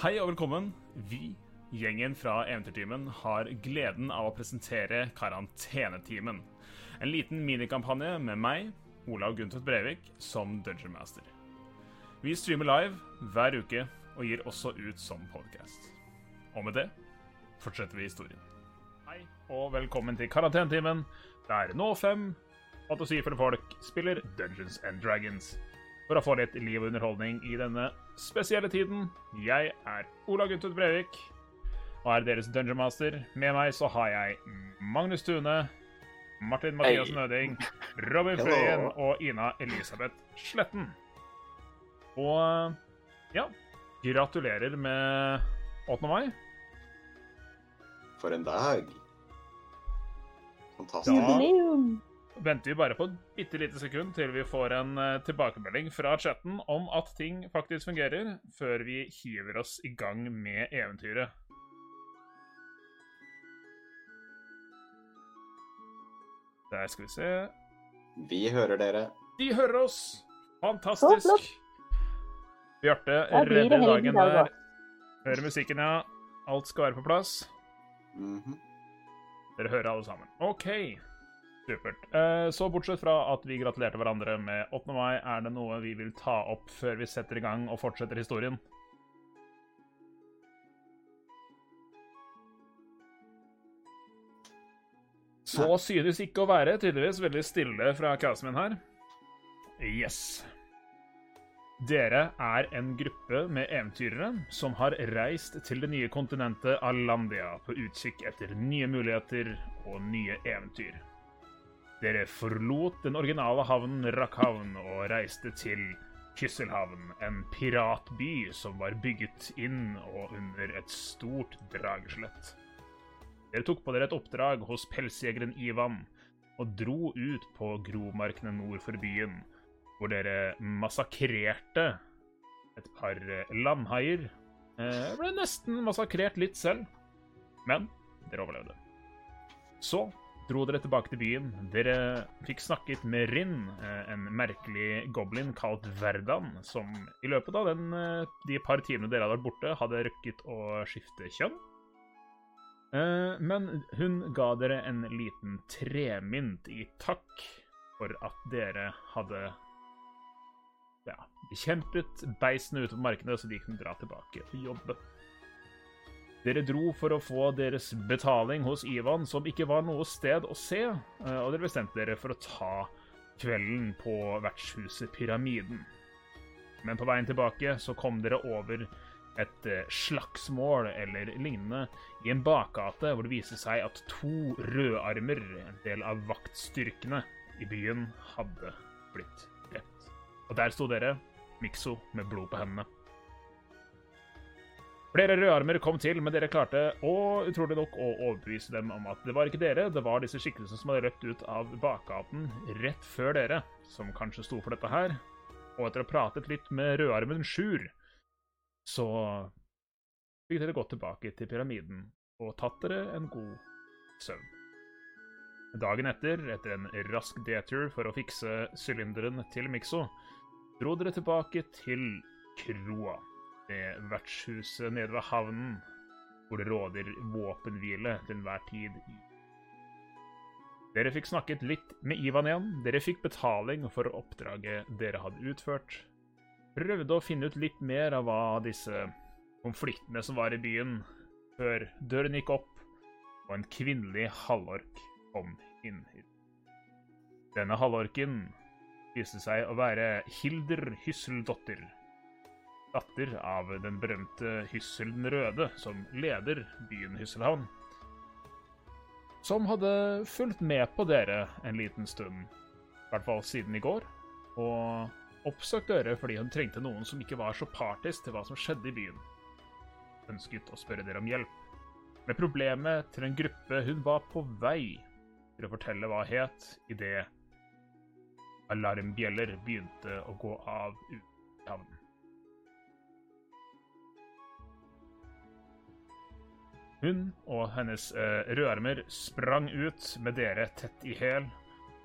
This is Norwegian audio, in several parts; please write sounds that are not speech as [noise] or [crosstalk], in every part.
Hei og velkommen. Vi, gjengen fra Eventyrtimen, har gleden av å presentere Karantenetimen. En liten minikampanje med meg, Olav Guntvedt Brevik, som Dungeon Master. Vi streamer live hver uke og gir også ut som podcast. Og med det fortsetter vi historien. Hei og velkommen til Karantenetimen, der nå fem fantasifulle folk spiller Dungeons and Dragons for å få litt liv og underholdning i denne spesielle tiden. Jeg er Ola Guntvedt Brevik og er deres Dungeon Master. Med meg så har jeg Magnus Tune, Martin Mathias hey. Nøding, Robin. Fløyen og Ina Elisabeth Sletten. Og ja, gratulerer med 8. mai. For en dag. Da Fantastisk. Jubileum! Venter vi bare på et bitte lite sekund til vi får en eh, tilbakemelding fra chatten om at ting faktisk fungerer, før vi hiver oss i gang med eventyret. Der skal vi se Vi hører dere. De hører oss! Fantastisk! Flott. Bjarte redder dagen der. Hører musikken, ja. Alt skal være på plass. Mhm. Dere hører alle sammen. OK. Supert. Eh, Så bortsett fra at vi gratulerte hverandre med 8. mai, er det noe vi vil ta opp før vi setter i gang og fortsetter historien? Så synes ikke å være tydeligvis veldig stille fra kaosen min her. Yes. Dere er en gruppe med eventyrere som har reist til det nye kontinentet Alandia på utkikk etter nye muligheter og nye eventyr. Dere forlot den originale havnen Rakhavn og reiste til Kysselhavn, en piratby som var bygget inn og under et stort drageskjelett. Dere tok på dere et oppdrag hos pelsjegeren Ivan og dro ut på gromarkene nord for byen, hvor dere massakrerte et par eh, landhaier. Eh, ble nesten massakrert litt selv, men dere overlevde. Så dro dere tilbake til byen. Dere fikk snakket med Rinn, eh, en merkelig goblin kalt Verdan, som i løpet av den, eh, de par timene dere hadde vært borte, hadde rukket å skifte kjønn. Eh, Men hun ga dere en liten tremynt i takk for at dere hadde ja, bekjempet beisene ute på markedet, så de kunne dra tilbake til jobbe. Dere dro for å få deres betaling hos Ivan, som ikke var noe sted å se, eh, og dere bestemte dere for å ta kvelden på vertshuset Pyramiden. Men på veien tilbake så kom dere over et eh, slagsmål eller lignende i en bakgate hvor det viste seg at to rødarmer, en del av vaktstyrkene i byen, hadde blitt drept. Og der sto dere, Mikso, med blod på hendene. Flere rødarmer kom til, men dere klarte å, utrolig nok å overbevise dem om at det var ikke dere, det var disse skikkelsene som hadde løpt ut av bakgaten rett før dere, som kanskje sto for dette her. Og etter å ha pratet litt med rødarmen Sjur, så fikk dere gått tilbake til pyramiden og tatt dere en god søvn. Dagen etter, etter en rask detur for å fikse sylinderen til Mikso, dro dere tilbake til kroa, det vertshuset nede ved havnen, hvor det råder våpenhvile til enhver tid. Dere fikk snakket litt med Ivan igjen, dere fikk betaling for oppdraget dere hadde utført. Prøvde å finne ut litt mer av hva disse konfliktene som var i byen, før døren gikk opp, og en kvinnelig halvork kom inn. Denne halvorken viste seg å være Hilder Hysseldotter, datter av den berømte Hyssel den røde, som leder byen Hysselhavn. Som hadde fulgt med på dere en liten stund, i hvert fall siden i går, og oppsøkt dere fordi hun trengte noen som ikke var så partisk til hva som skjedde i byen. Ønsket å spørre dere om hjelp. Med problemet til en gruppe hun var på vei til å fortelle hva het, idet alarmbjeller begynte å gå av ut i havnen. Hun og hennes eh, rødarmer sprang ut med dere tett i hæl,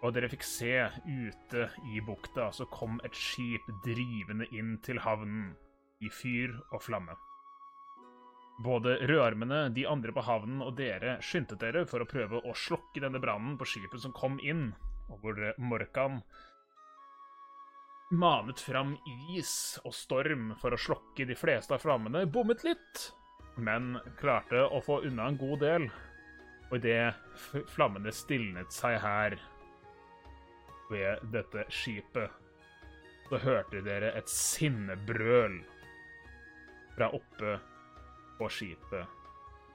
og dere fikk se ute i bukta så kom et skip drivende inn til havnen i fyr og flamme. Både rødarmene, de andre på havnen og dere skyndte dere for å prøve å slokke denne brannen på skipet som kom inn, og hvor Morkan manet fram is og storm for å slokke de fleste av flammene, bommet litt, men klarte å få unna en god del. Og idet flammene stilnet seg her ved dette skipet, så hørte dere et sinnebrøl fra oppe på skipet,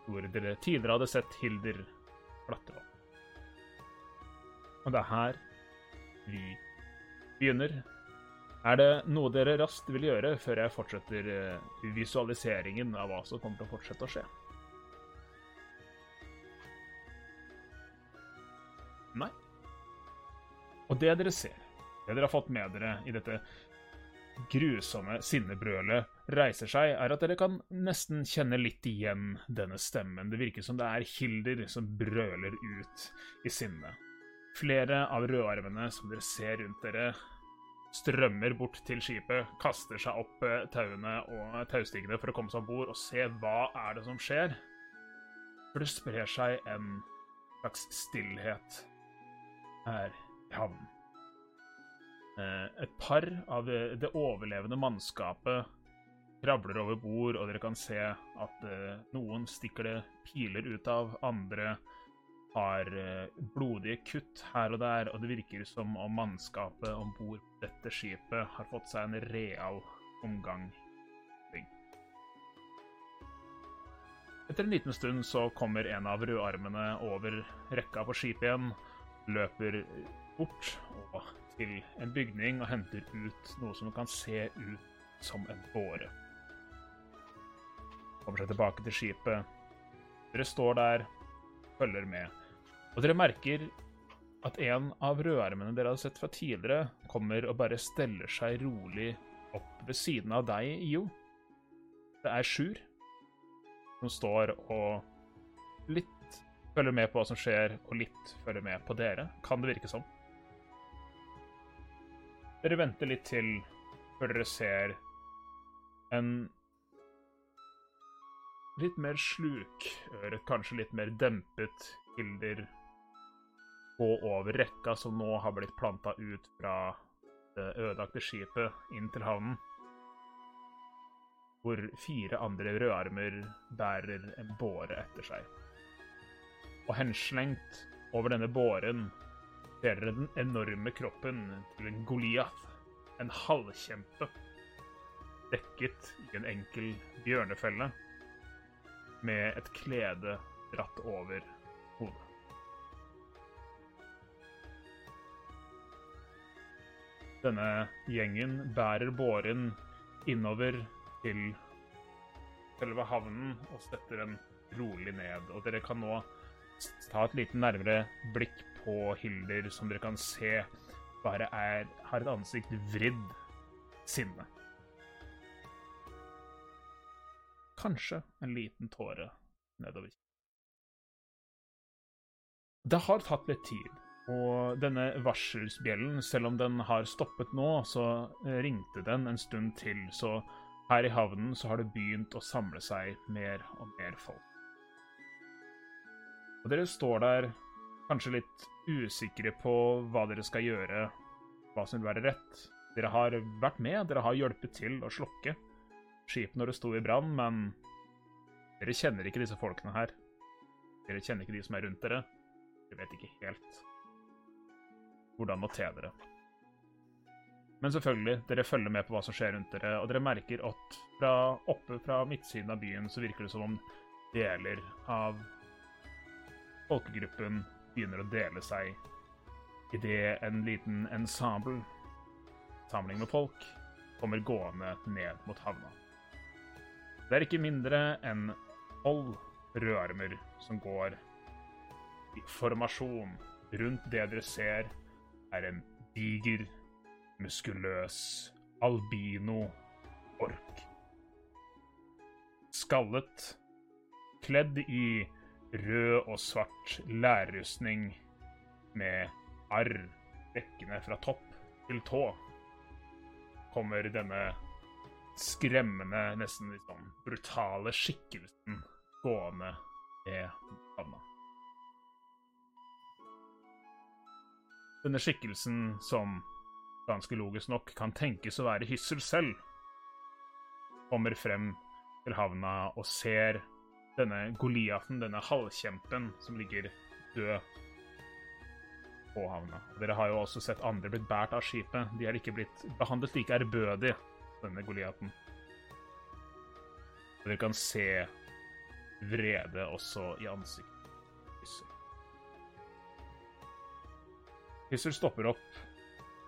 hvor dere tidligere hadde sett Hilder klatre opp. Og det er her vi begynner. Er det noe dere raskt vil gjøre før jeg fortsetter eh, visualiseringen av hva som kommer til å fortsette å skje? Nei. Og det dere ser, det dere har fått med dere i dette grusomme sinnebrølet, reiser seg, er at dere kan nesten kjenne litt igjen denne stemmen. Det virker som det er Hilder som brøler ut i sinne. Flere av rødarmene som dere ser rundt dere, strømmer bort til skipet, kaster seg opp eh, tauene og taustigene for å komme seg om bord og se hva er det som skjer. For det sprer seg en slags stillhet her i havnen. Eh, et par av det overlevende mannskapet kravler over bord, og dere kan se at eh, noen stikker det piler ut av, andre har eh, blodige kutt her og der, og det virker som om mannskapet om bord på dette skipet har fått seg en real omgang. Etter en liten stund så kommer en av rødarmene over rekka på skipet igjen, løper bort og til en bygning og henter ut noe som kan se ut som en båre. Kommer seg tilbake til skipet. Dere står der, følger med. Og dere merker at en av rødarmene dere hadde sett fra tidligere, kommer og bare steller seg rolig opp ved siden av deg, Jo. Det er Sjur som står og litt følger med på hva som skjer, og litt følger med på dere, kan det virke som. Dere venter litt til før dere ser en litt mer slukøret, kanskje litt mer dempet Hilder gå over rekka som nå har blitt planta ut fra det ødelagte skipet inn til havnen. Hvor fire andre rødarmer bærer en båre etter seg. Og henslengt over denne båren ser dere den enorme kroppen til en Goliath, en halvkjempe, dekket i en enkel bjørnefelle, med et klede dratt over hodet. Denne gjengen bærer båren innover til selve havnen og støtter den rolig ned. Og dere kan nå ta et lite nærmere blikk på Hilder, som dere kan se bare er, har et ansikt vridd sinne. Kanskje en liten tåre nedover. Det har tatt litt tid, og denne varselsbjellen, selv om den har stoppet nå, så ringte den en stund til, så her i havnen så har det begynt å samle seg mer og mer folk. Og dere står der kanskje litt usikre på hva dere skal gjøre, hva som vil være rett. Dere har vært med, dere har hjulpet til å slokke skipet når det sto i brann, men dere kjenner ikke disse folkene her. Dere kjenner ikke de som er rundt dere. Dere vet ikke helt hvordan å te dere. Men selvfølgelig, dere følger med på hva som skjer rundt dere, og dere merker at fra oppe fra midtsiden av byen så virker det som om deler av folkegruppen begynner å dele seg idet en liten ensemble, samling med folk, kommer gående ned mot havna. Det er ikke mindre enn tolv rødarmer som går i formasjon. Rundt det dere ser, er en diger, muskuløs albino-ork. Skallet, kledd i rød og svart lærrustning med arr dekkende fra topp til tå, kommer denne skremmende, nesten litt sånn brutale skikkelsen gående ved havna. Denne skikkelsen, som ganske logisk nok kan tenkes å være Hyssel selv, kommer frem til havna og ser denne Goliaten, denne halvkjempen, som ligger død på havna. Dere har jo også sett andre blitt båret av skipet. De er ikke blitt behandlet like ærbødig, denne Goliaten. Dere kan se vrede også i ansiktet. Hyssel stopper opp.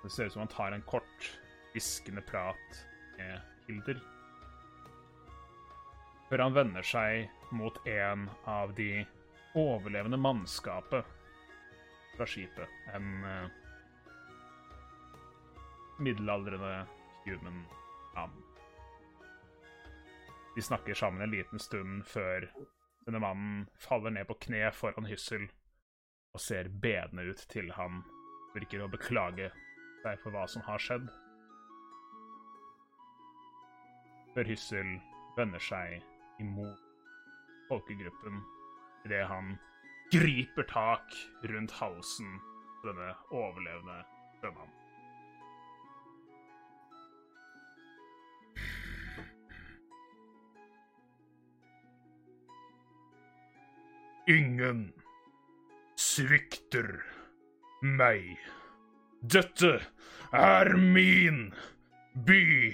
Det ser ut som han tar en kort, hviskende prat med Hilder. Før han vender seg mot en av de overlevende mannskapet fra skipet. En uh, middelaldrende human mann. De snakker sammen en liten stund før denne mannen faller ned på kne foran Hyssel og ser bedende ut til han virker å beklage seg for hva som har skjedd. Før Hyssel vender seg imot folkegruppen idet han griper tak rundt halsen på denne overlevende sjømannen. Ingen svikter meg. Dette er min by,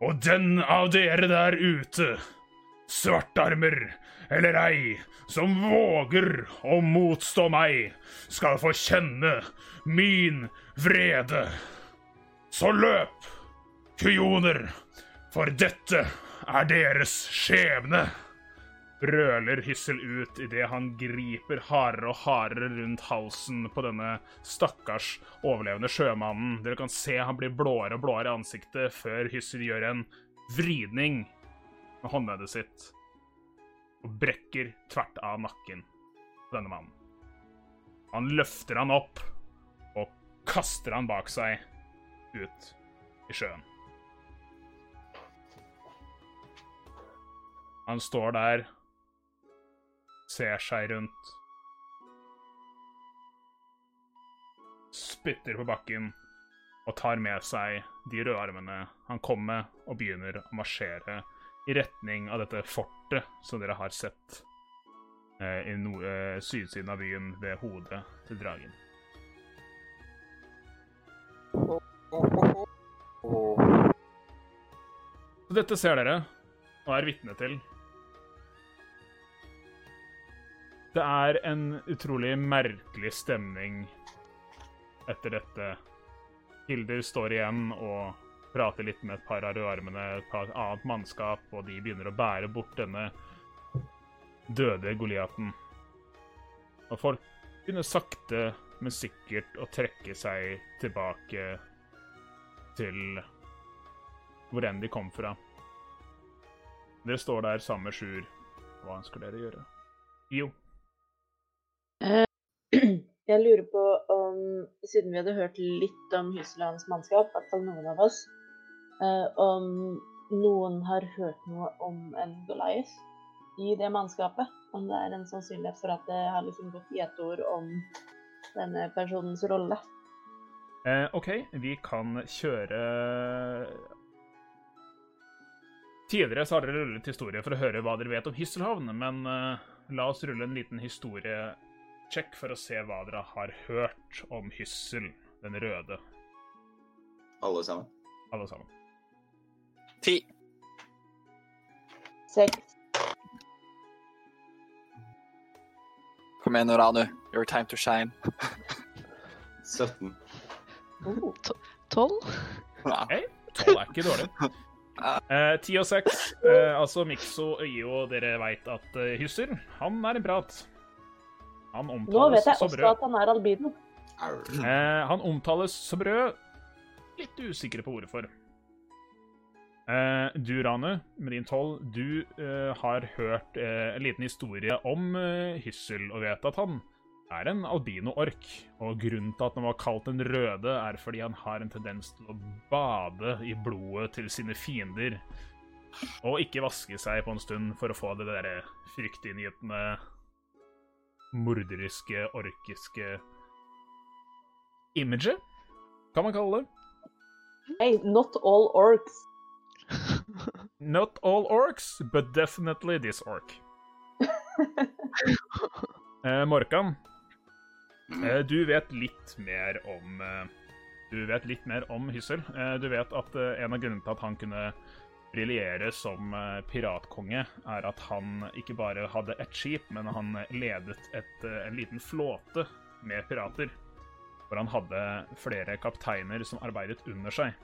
og den av dere der ute, svartarmer eller ei, som våger å motstå meg, skal få kjenne min vrede. Så løp, kujoner, for dette er deres skjebne brøler Hyssel ut idet han griper hardere og hardere rundt halsen på denne stakkars overlevende sjømannen. Dere kan se han blir blåere og blåere i ansiktet før Hyssel gjør en vridning med håndleddet sitt og brekker tvert av nakken på denne mannen. Han løfter han opp og kaster han bak seg ut i sjøen. Han står der ser seg rundt. Spytter på bakken og tar med seg de røde armene han kom med, og begynner å marsjere i retning av dette fortet som dere har sett eh, i no eh, sydsiden av byen ved hodet til dragen. Så dette ser dere og er vitne til. Det er en utrolig merkelig stemning etter dette. Hilder står igjen og prater litt med et par av rødarmene, et par annet mannskap, og de begynner å bære bort denne døde Goliaten. Og folk begynner sakte, men sikkert å trekke seg tilbake til hvor enn de kom fra. Dere står der sammen med Sjur. Hva ønsker dere å gjøre? Jo. [clears throat] Jeg lurer på om, siden vi hadde hørt litt om Hyselands mannskap, i hvert fall noen av oss, eh, om noen har hørt noe om en Goliath i det mannskapet? Om det er en sannsynlighet for at det har liksom gått gjetord om denne personens rolle? Eh, OK, vi kan kjøre Tidligere så har dere rullet historie for å høre hva dere vet om Hysselhavn, men eh, la oss rulle en liten historiesjekk for å se hva dere har hørt om Hyssel, den røde, Alle sammen. alle sammen. Ti. Seks. Kom igjen, Noranu. Your time to shine. [laughs] 17. Oh. Tolv? Nei, Tolv er ikke dårlig. [laughs] Eh, Ti og seks. Eh, altså Mikso Øyo, dere veit at uh, Hyssel, han er en prat. Han Nå vet jeg også at han er albino. Eh, han omtales som brød. Litt usikre på hvorfor. Eh, du, Ranu, med din tolv, du eh, har hørt eh, en liten historie om eh, Hyssel, og vet at han er en albino-ork. Og grunnen til at han var kalt den røde, er fordi han har en tendens til å bade i blodet til sine fiender. Og ikke vaske seg på en stund for å få det der fryktinngytende, morderiske, orkiske imaget, kan man kalle det. Hey, not all orcs. [laughs] Not all orcs, but definitely this orc. [laughs] Eh, Morkan, Mm. eh, du vet litt mer om eh, Du vet litt mer om Hyssel. Eh, du vet at eh, en av grunnene til at han kunne briljere som eh, piratkonge, er at han ikke bare hadde ett skip, men han ledet et, eh, en liten flåte med pirater. Hvor han hadde flere kapteiner som arbeidet under seg.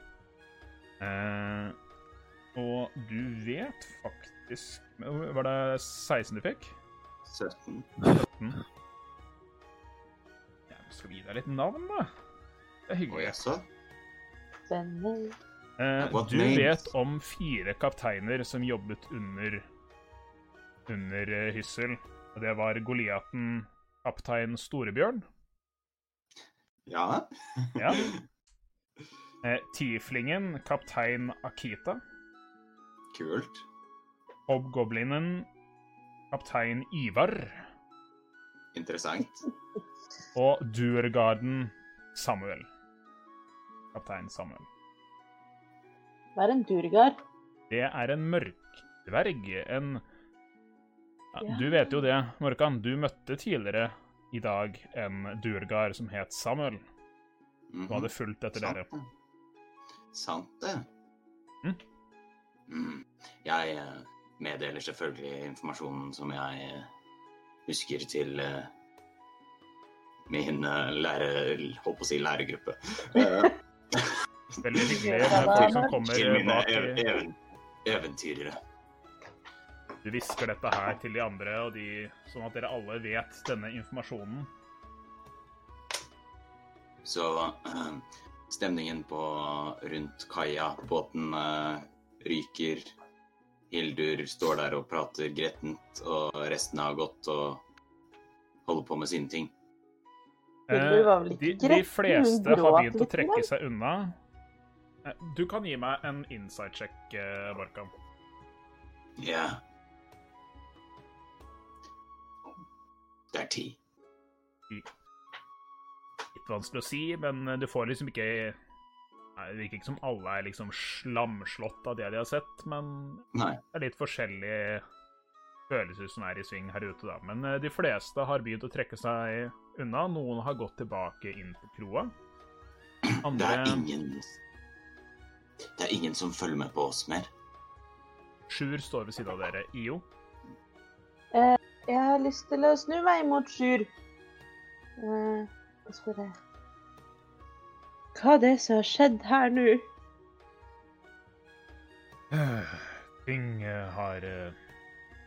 Eh, og du vet faktisk Var det 16 du fikk? 17. 17. Jeg skal vi gi deg litt navn, da? Det er Og hyggelig. jaså? Spennende. What du names? vet om fire kapteiner som jobbet under under uh, Hyssel. Det var Goliaten, kaptein Storebjørn, Ja? Ja. Uh, [laughs] Tieflingen, kaptein Akita, Kult. Hobgoblinen, kaptein Ivar, Interessant. og Duergarden Samuel. Kaptein Samuel. Hva er en durgar? Det er en mørkdverg. En ja, Ja. Du vet jo det, Morkan. Du møtte tidligere i dag en durgar som het Samuel. Du hadde fulgt etter dere. Sant det. Sant det. Mm. Mm. Jeg eh, meddeler selvfølgelig informasjonen som jeg eh, husker til eh, min lærer... lære... Holdt på å si [laughs] læregruppe. Eh, Veldig hyggelig med folk som kommer bak. i- even eventyrere. Du hvisker dette her til de andre, og de, sånn at dere alle vet denne informasjonen. Så eh, stemningen på rundt kaia, båten eh, ryker. Hildur står der og prater grettent, og resten har gått og holder på med sine ting. Eh, de, de fleste har begynt å trekke seg unna. Eh, Du kan gi meg en inside check, Barkan. Ja. Det er ti. Litt vanskelig å si, men du får liksom ikke Det virker ikke som alle er liksom slamslått av det de har sett, men Nei. det er litt forskjellige følelser som er i sving her ute, da. Men eh, de fleste har begynt å trekke seg unna. Noen har gått tilbake inn på kroa. Det er ingen Det er ingen som følger med på oss mer. Sjur står ved siden av dere. IO. Jeg har lyst til å snu meg mot Sjur. Eh, og spørre Hva er det som har skjedd her nå? Ting eh, har eh,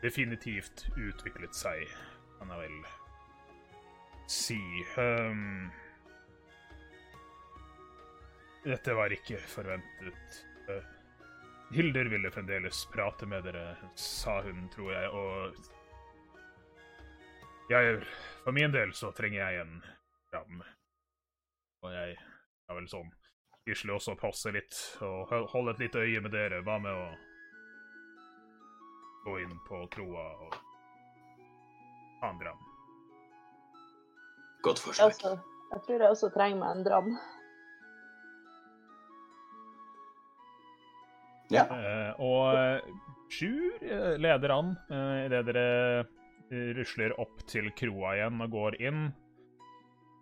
definitivt utviklet seg, kan jeg vel si. Ehm, dette var ikke forventet. Eh, Hilder ville fremdeles prate med dere, sa hun, tror jeg, og jeg, For min del så trenger jeg en ram. Og jeg er vel sånn Gisle også passe litt og hol- holde et lite øye med dere. Hva med å gå inn på kroa og ta en dram? Godt forslag. Altså, jeg tror jeg også trenger meg en dram. Ja. Eh, og eh, Sjur eh, leder an uh, idet dere eh, rusler opp til kroa igjen og går inn.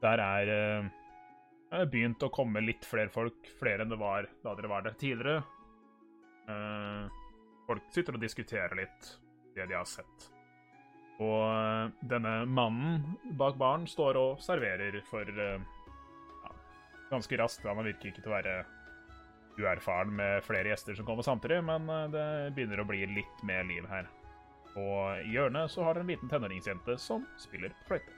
Der er eh, det begynt å komme litt flere folk, flere enn det var da dere var der tidligere. Eh, folk sitter og diskuterer litt det de har sett. Og eh, denne mannen bak baren står og serverer for eh, ja, ganske raskt. Han virker ikke til å være uerfaren med flere gjester som kommer samtidig, men eh, det begynner å bli litt mer liv her. Og i hjørnet så har dere en liten tenåringsjente som spiller fløyte.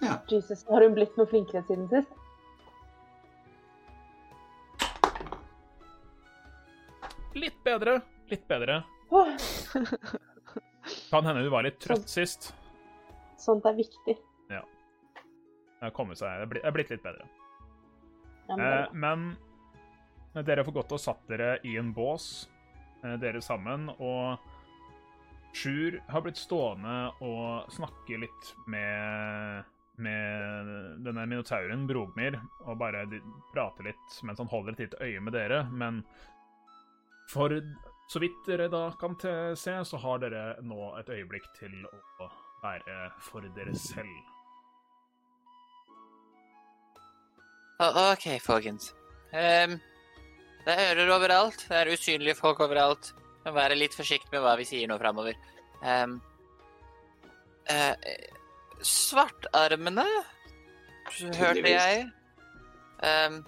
Ja. Jesus, har hun blitt noe flinkere siden sist? Litt bedre, litt bedre. Oh. [laughs] Kan hende du var litt trøtt sist. sånt er viktig. Det har det er blitt- det er blitt litt bedre. Ja, men Eh, men dere får godt å satt dere i en bås, eh, dere sammen, og Sjur har blitt stående og snakke litt med, med denne minotauren, Brogmir, og bare prate litt mens han holder et lite øye med dere, men for så vidt dere da kan se, så har dere nå et øyeblikk til å være for dere selv. OK, folkens. Ehm, det er ører overalt. Det er usynlige folk overalt. Må være litt forsiktig med hva vi sier nå framover. Um, svartarmene hørte jeg. Um,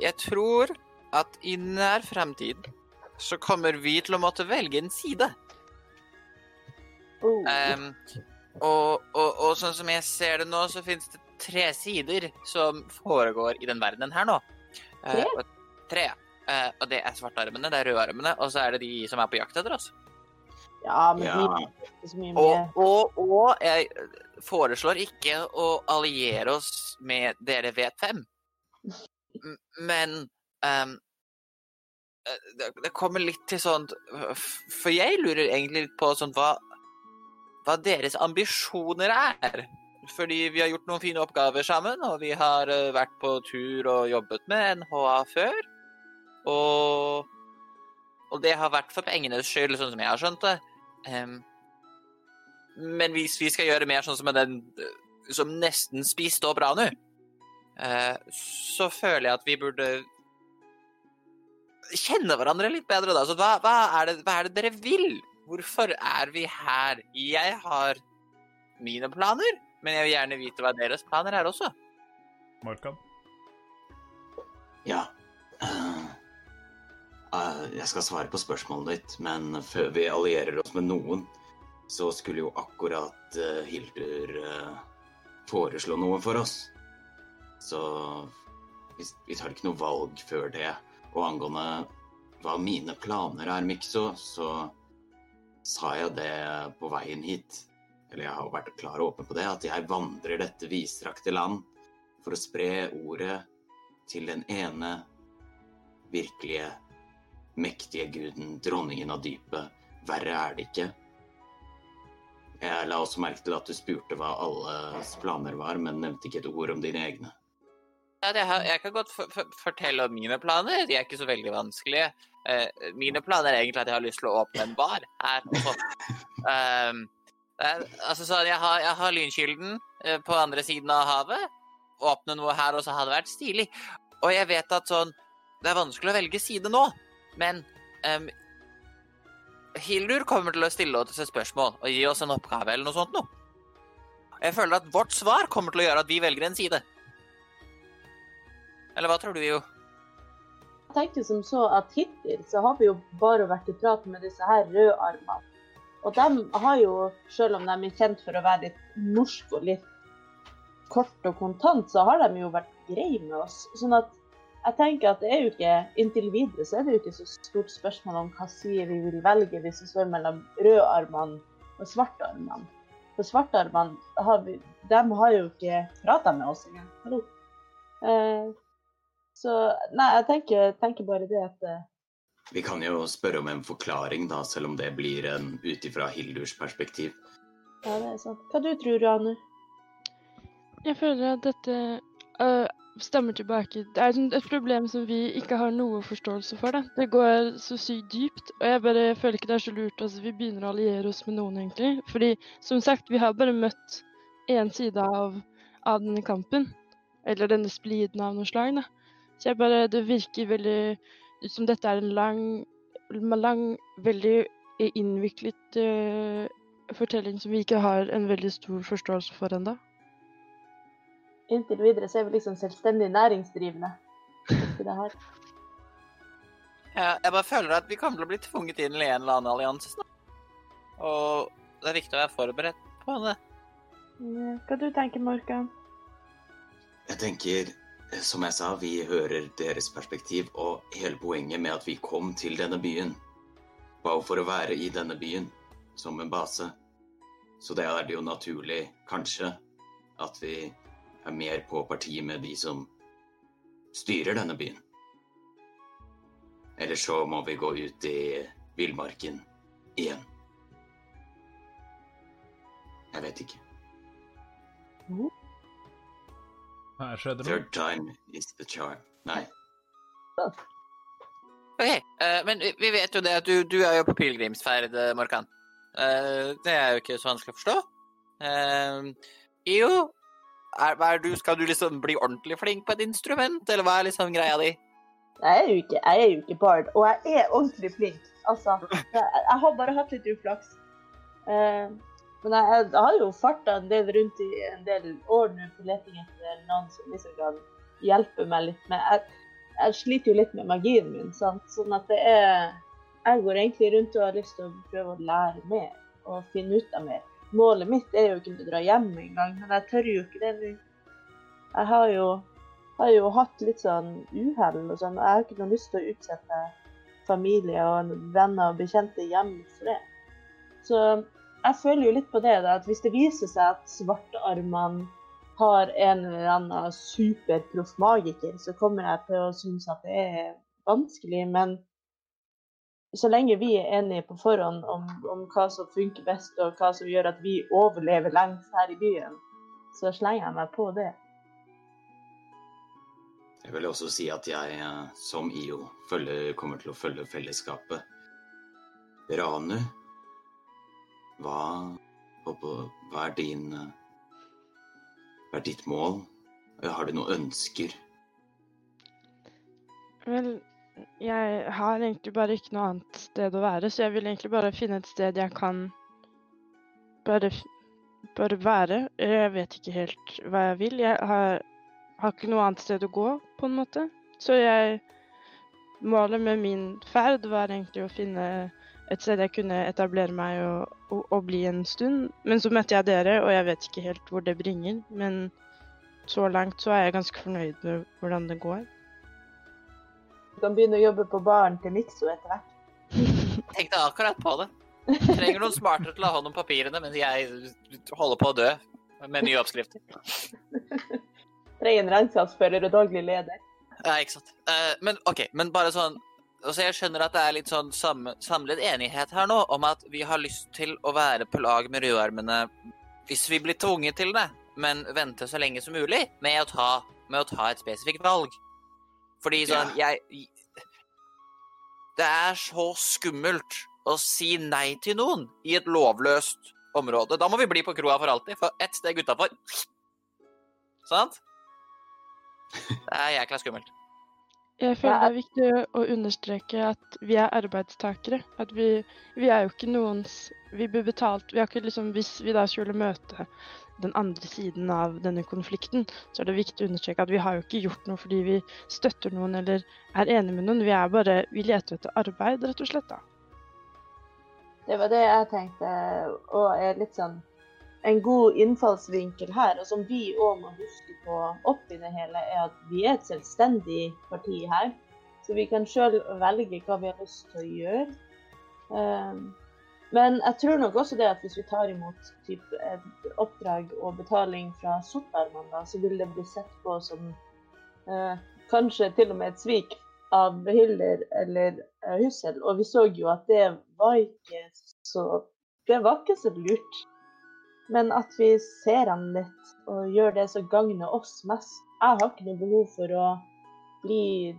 jeg tror at i nær fremtid så kommer vi til å måtte velge en side. Ehm, og, og, og sånn som jeg ser det nå, så finnes det tre sider som foregår i den verdenen her nå. Uh, Tre? Og. Eh, og det er svartarmene, det er rødarmene, og så er det de som er på jakt etter oss. ja, men Ja. vi vet ikke så mye med Og, og, og jeg foreslår ikke å alliere oss med dere vet hvem. Men ehm, eh, det, det kommer litt til sånt For jeg lurer egentlig litt på sånt hva, hva deres ambisjoner er. Fordi vi har gjort noen fine oppgaver sammen, og vi har eh, vært på tur og jobbet med NHA før. Og, og det har vært for pengenes skyld, sånn som jeg har skjønt det. Um, men hvis vi skal gjøre mer sånn som den eh, som nesten spiste opp Ranu, uh, så føler jeg at vi burde kjenne hverandre litt bedre, da. Så hva, hva, er det, hva er det dere vil? Hvorfor er vi her? Jeg har mine planer, men jeg vil gjerne vite hva deres planer er også. Markan? Ja. Eh, jeg skal svare på spørsmålet ditt, men før vi allierer oss med noen, så skulle jo akkurat eh, Hildur eh, foreslå noe for oss. Så vi tar ikke noe valg før det. Og angående hva mine planer er, Mikso, så sa jeg det på veien hit. Eller jeg har vært klar og åpen på det, at jeg vandrer dette vidstrakte land for å spre ordet til den ene virkelige, mektige guden, dronningen av dypet. Verre er det ikke. Jeg la også merke til at du spurte hva alles planer var, men nevnte ikke et ord om dine egne. Ja, det har, jeg kan godt for, for, fortelle om mine planer. De er ikke så veldig vanskelige. Eh, mine planer er egentlig at jeg har lyst til å åpne en bar her. Um, [laughs] altså sånn, jeg har, jeg har lynkilden eh, på andre siden av havet. Åpne noe her også hadde vært stilig. Og jeg vet at sånn Det er vanskelig å velge side nå, men um, Hildur kommer til å stille oss et spørsmål og gi oss en oppgave eller noe sånt noe. Jeg føler at vårt svar kommer til å gjøre at vi velger en side. Eller hva tror du, Jo? Jeg tenker som så at hittil så har vi jo bare vært i prat med disse her rødarmene. Og de har jo, selv om de er kjent for å være litt norske og litt kort og kontant, så har de jo vært greie med oss. Sånn at jeg tenker at det er jo ikke Inntil videre så er det jo ikke så stort spørsmål om hva side vi vil velge hvis vi står mellom rødarmene og svartarmene. For svartarmene har vi, dem har jo ikke prata med oss engang. Hallo. Eh, så nei, jeg tenker, tenker bare det at eh, Vi kan jo spørre om en forklaring, da, selv om det blir en ut ifra Hildurs perspektiv. Ja, det er sant. Hva du tror du, Anu? Jeg føler at dette øh, stemmer tilbake. Det er sånn et problem som vi ikke har noe forståelse for. Det, det går så sykt dypt. Og jeg bare føler ikke det er så lurt at vi begynner å alliere oss med noen, egentlig. Fordi som sagt, vi har bare møtt én side av, av denne kampen. Eller denne spliden av noe slag. Da. Så jeg bare Det virker veldig ut som dette er en lang, lang veldig innviklet uh, fortelling som vi ikke har en veldig stor forståelse for ennå. Inntil videre så er vi liksom selvstendig næringsdrivende. det her. Ja, jeg bare føler at vi kommer til å bli tvunget inn i en eller annen allianse snart. Og det er viktig å være forberedt på det. Ja, Hva du tenker Morkan? Jeg tenker, som jeg sa, vi hører deres perspektiv, og hele poenget med at vi kom til denne byen, var jo for å være i denne byen som en base. Så det er det jo naturlig, kanskje, at vi er mer på parti med de som styrer denne byen. Eller så må vi gå ut i villmarken igjen. Jeg vet ikke. Her skjedde det. Third time is the charm. Nei. OK, eh, men vi- vet jo det at du, du er jo på pilegrimsferd, eh, Morkan. Eh, det er jo ikke så vanskelig å forstå. Uh, jo, er, er du, skal du liksom bli ordentlig flink på et instrument, eller hva er liksom greia di? Jeg er jo ikke, jeg er jo ikke bard, og jeg er ordentlig flink. Altså, jeg, jeg har bare hatt litt uflaks. Uh, men jeg, jeg har jo farta en del rundt i en del år nå på leting etter noen som liksom kan hjelpe meg litt med Jeg, jeg sliter jo litt med magien min, sant? sånn at det er Jeg går egentlig rundt og har lyst til å prøve å lære mer og finne ut av mer. Målet mitt er jo ikke å dra hjem engang, men jeg tør jo ikke det nå. Jeg har jo har jo hatt litt sånn uhell og sånn. og Jeg har ikke noe lyst til å utsette familie og venner og bekjente hjemme for det. Så jeg føler jo litt på det, da, at hvis det viser seg at svartearmene har en eller annen superproff magiker, så kommer jeg til å synes at det er vanskelig. Men så lenge vi er enige på forhånd om, om hva som funker best, og hva som gjør at vi overlever lengst her i byen, så slenger jeg meg på det. Jeg vil også si at jeg, eh, som IO, følger, kommer til å følge fellesskapet. Ranu, hva, hva- er din eh, Hva er ditt mål? Har du noen ønsker? Vel, jeg har egentlig bare ikke noe annet sted å være, så jeg vil egentlig bare finne et sted jeg kan bare, bare være. Jeg vet ikke helt hva jeg vil. Jeg har, har ikke noe annet sted å gå, på en måte. Så jeg Målet med min ferd var egentlig å finne et sted jeg kunne etablere meg og, og, og bli en stund. Men så møtte jeg dere, og jeg vet ikke helt hvor det bringer. Men så langt så er jeg ganske fornøyd med hvordan det går. Du kan begynne å jobbe på baren til Mikso etter hvert. Tenkte akkurat på det. Trenger noen smartere til å ha hånd om papirene mens jeg holder på å dø med nye oppskrifter. Trenger en regnskapsfører og daglig leder. Ja, ikke sant. Eh, men OK, men bare sånn altså Jeg skjønner at det er litt sånn sam samlet enighet her nå om at vi har lyst til å være på lag med rødarmene hvis vi blir tvunget til det, men vente så lenge som mulig med å ta, med å ta et spesifikt valg. Fordi sånn jeg Det er så skummelt å si nei til noen i et lovløst område. Da må vi bli på kroa for alltid, for ett steg utafor Sant? Det er jækla skummelt. Jeg føler det er viktig å understreke at vi er arbeidstakere. At vi, vi er jo ikke noens Vi blir betalt Vi har ikke liksom Hvis vi da skulle møte den andre siden av denne konflikten, så er det viktig å understreke at vi har jo ikke gjort noe fordi vi støtter noen eller er enige med noen. Vi er bare Vi leter etter arbeid, rett og slett, da. Det var det jeg tenkte, og er litt sånn en god innfallsvinkel her, og som vi òg må huske på oppi det hele, er at vi er et selvstendig parti her. Så vi kan sjøl velge hva vi har lyst til å gjøre. Men jeg tror nok også det at hvis vi tar imot typ, oppdrag og betaling fra sortarmene, så vil det bli sett på som eh, kanskje til og med et svik av Hilder eller eh, Hussel. Og vi så jo at det var ikke så Det var ikke så lurt. Men at vi ser han litt og gjør det som gagner oss mest. Jeg har ikke noe behov for å bli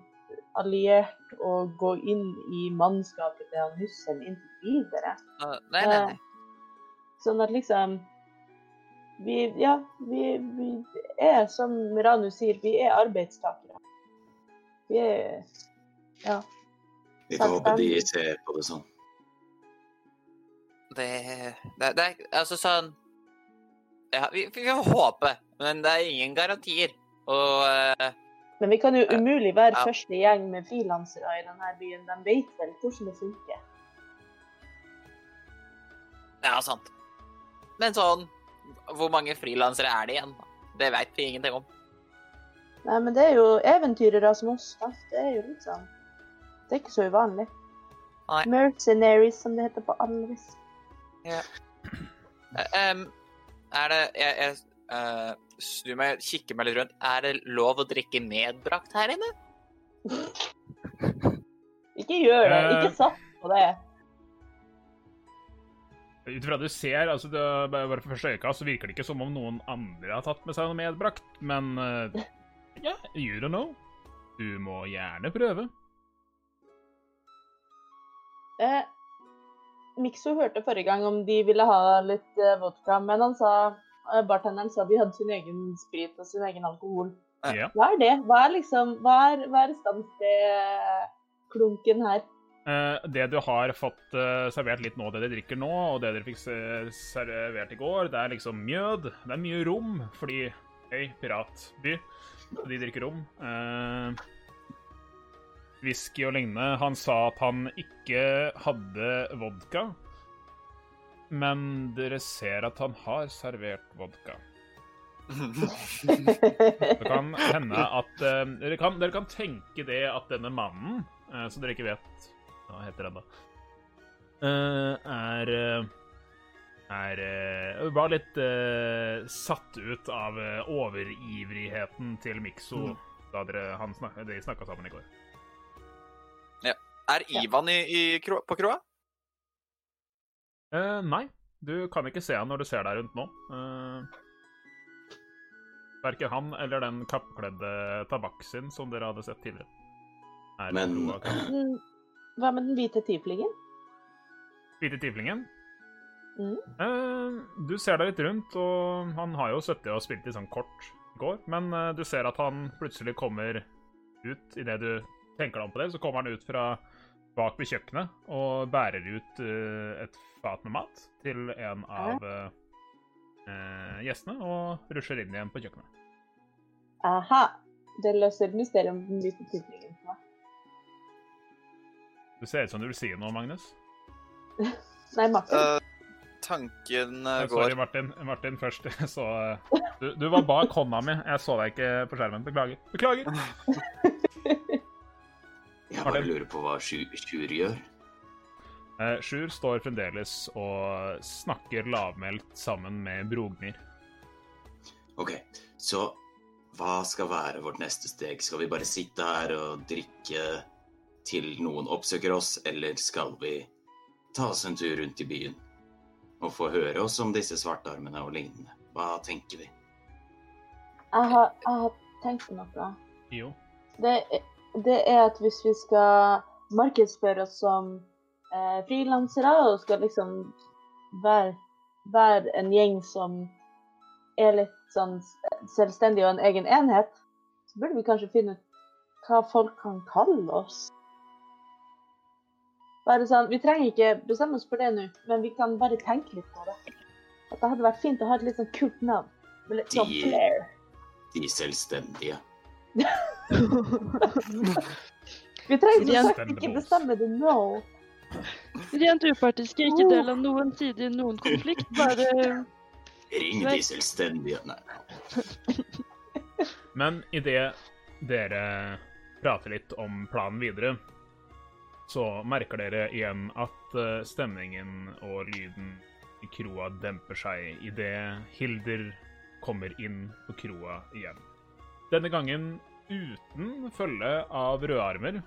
alliert og gå inn i mannskapet til han Hussel inntil videre. Uh, nei, nei, nei. Sånn at liksom Vi, ja, vi, vi er, som Ranu sier, vi er arbeidstakere. Vi er Ja. Vi får håpe de ser på det sånn. Det, det, det er altså sånn Ja, vi, vi får håpe, men det er ingen garantier. Og eh, Men vi kan jo umulig være Ja. første gjeng med frilansere i denne byen. De vet vel hvordan det funker. Ja, sant. Men sånn Hvor mange frilansere er det igjen? Det veit vi ingenting om. Nei, men det er jo eventyrere som oss. Da. Det er jo litt sånn Det er ikke så uvanlig. Nei. Mercenaries, som det heter på alvis. Ja. Um, er det Jeg, jeg, eh, snur meg, kikker meg litt rundt. Er det lov å drikke medbrakt her inne? [laughs] Ikke gjør det. Eh. Ikke sats på det. Ut fra det du ser, altså det, bare for første øyekast, så virker det ikke som om noen andre har tatt med seg noe medbrakt, men uh, yeah, you don't know. Du må gjerne prøve. Eh, Mikso hørte forrige gang om de ville ha litt eh, vodka, men han sa eh, bartenderen sa de hadde sin egen sprit og sin egen alkohol. Ja. Hva er det? Hva er liksom, hva er, hva er standstedklunken her? Eh, det du har fått eh, servert litt nå, det dere drikker nå, og det dere fikk servert i går, det er liksom mjød. Det er mye rom, fordi Hei, piratby. De drikker rom. Uh, Whisky og lignende. Han sa at han ikke hadde vodka, men dere ser at han har servert vodka. [laughs] Det kan hende at eh, dere, kan, dere kan tenke det at denne mannen, uh, som dere ikke vet hva heter ennå, uh, er uh, er uh, var litt eh, satt ut av eh, overivrigheten til Mikso da dere, han snak, de snakka sammen i går. Er Ivan i, i, kro- på kroa? Eh, nei, du kan ikke se han når du ser deg rundt nå. Uh, Verken han eller den kappkledde tabaksin som dere hadde sett tidligere. Er Men- Hva med den hvite tieflingen? Hvite tiflingen. Mm. Uh, du ser deg litt rundt, og han har jo sittet og spilt i sånn kort i går, men uh, du ser at han plutselig kommer ut idet du tenker deg om på det, så kommer han ut fra bak ved kjøkkenet og bærer ut eh, et fat med mat til en av eh, eh, gjestene, og rusher inn igjen på kjøkkenet. Aha. Det løser mysteriet om den lille tydningen for meg. Du ser ut som du vil si noe, Magnus. [laughs] Nei, Martin. Uh, tanken går Sorry, Martin. Martin først. [laughs] Så, eh, du, du var bak hånda mi. Jeg så deg ikke på skjermen. Beklager. Beklager. [laughs] Jeg bare lurer på hva Sju- Sjur gjør. Eh, Sjur står fremdeles og snakker lavmælt sammen med Brognir. OK, så hva skal være vårt neste steg? Skal vi bare sitte her og drikke til noen oppsøker oss, eller skal vi ta oss en tur rundt i byen og få høre oss om disse svartarmene og lignende? Hva tenker vi? Jeg har, jeg har tenkt på noe. Jo. Det, det er at hvis vi skal markedsføre oss som eh, frilansere og skal liksom være, være en gjeng som er litt sånn selvstendig og en egen enhet, så burde vi kanskje finne ut hva folk kan kalle oss. Bare sånn, Vi trenger ikke bestemme oss for det nå, men vi kan bare tenke litt på det. At det hadde vært fint å ha et litt sånn kult navn. Litt sånn flair. De selvstendige. [laughs] Vi trenger som sagt ikke bestemme det nå. Rent upartiske, ikke del av noen side i noen konflikt. Bare Ring de selvstendige. Nei. [laughs] Men idet dere prater litt om planen videre, så merker dere igjen at eh, stemningen og lyden i kroa demper seg idet Hilder kommer inn på kroa igjen. Denne gangen uten følge av rødarmer.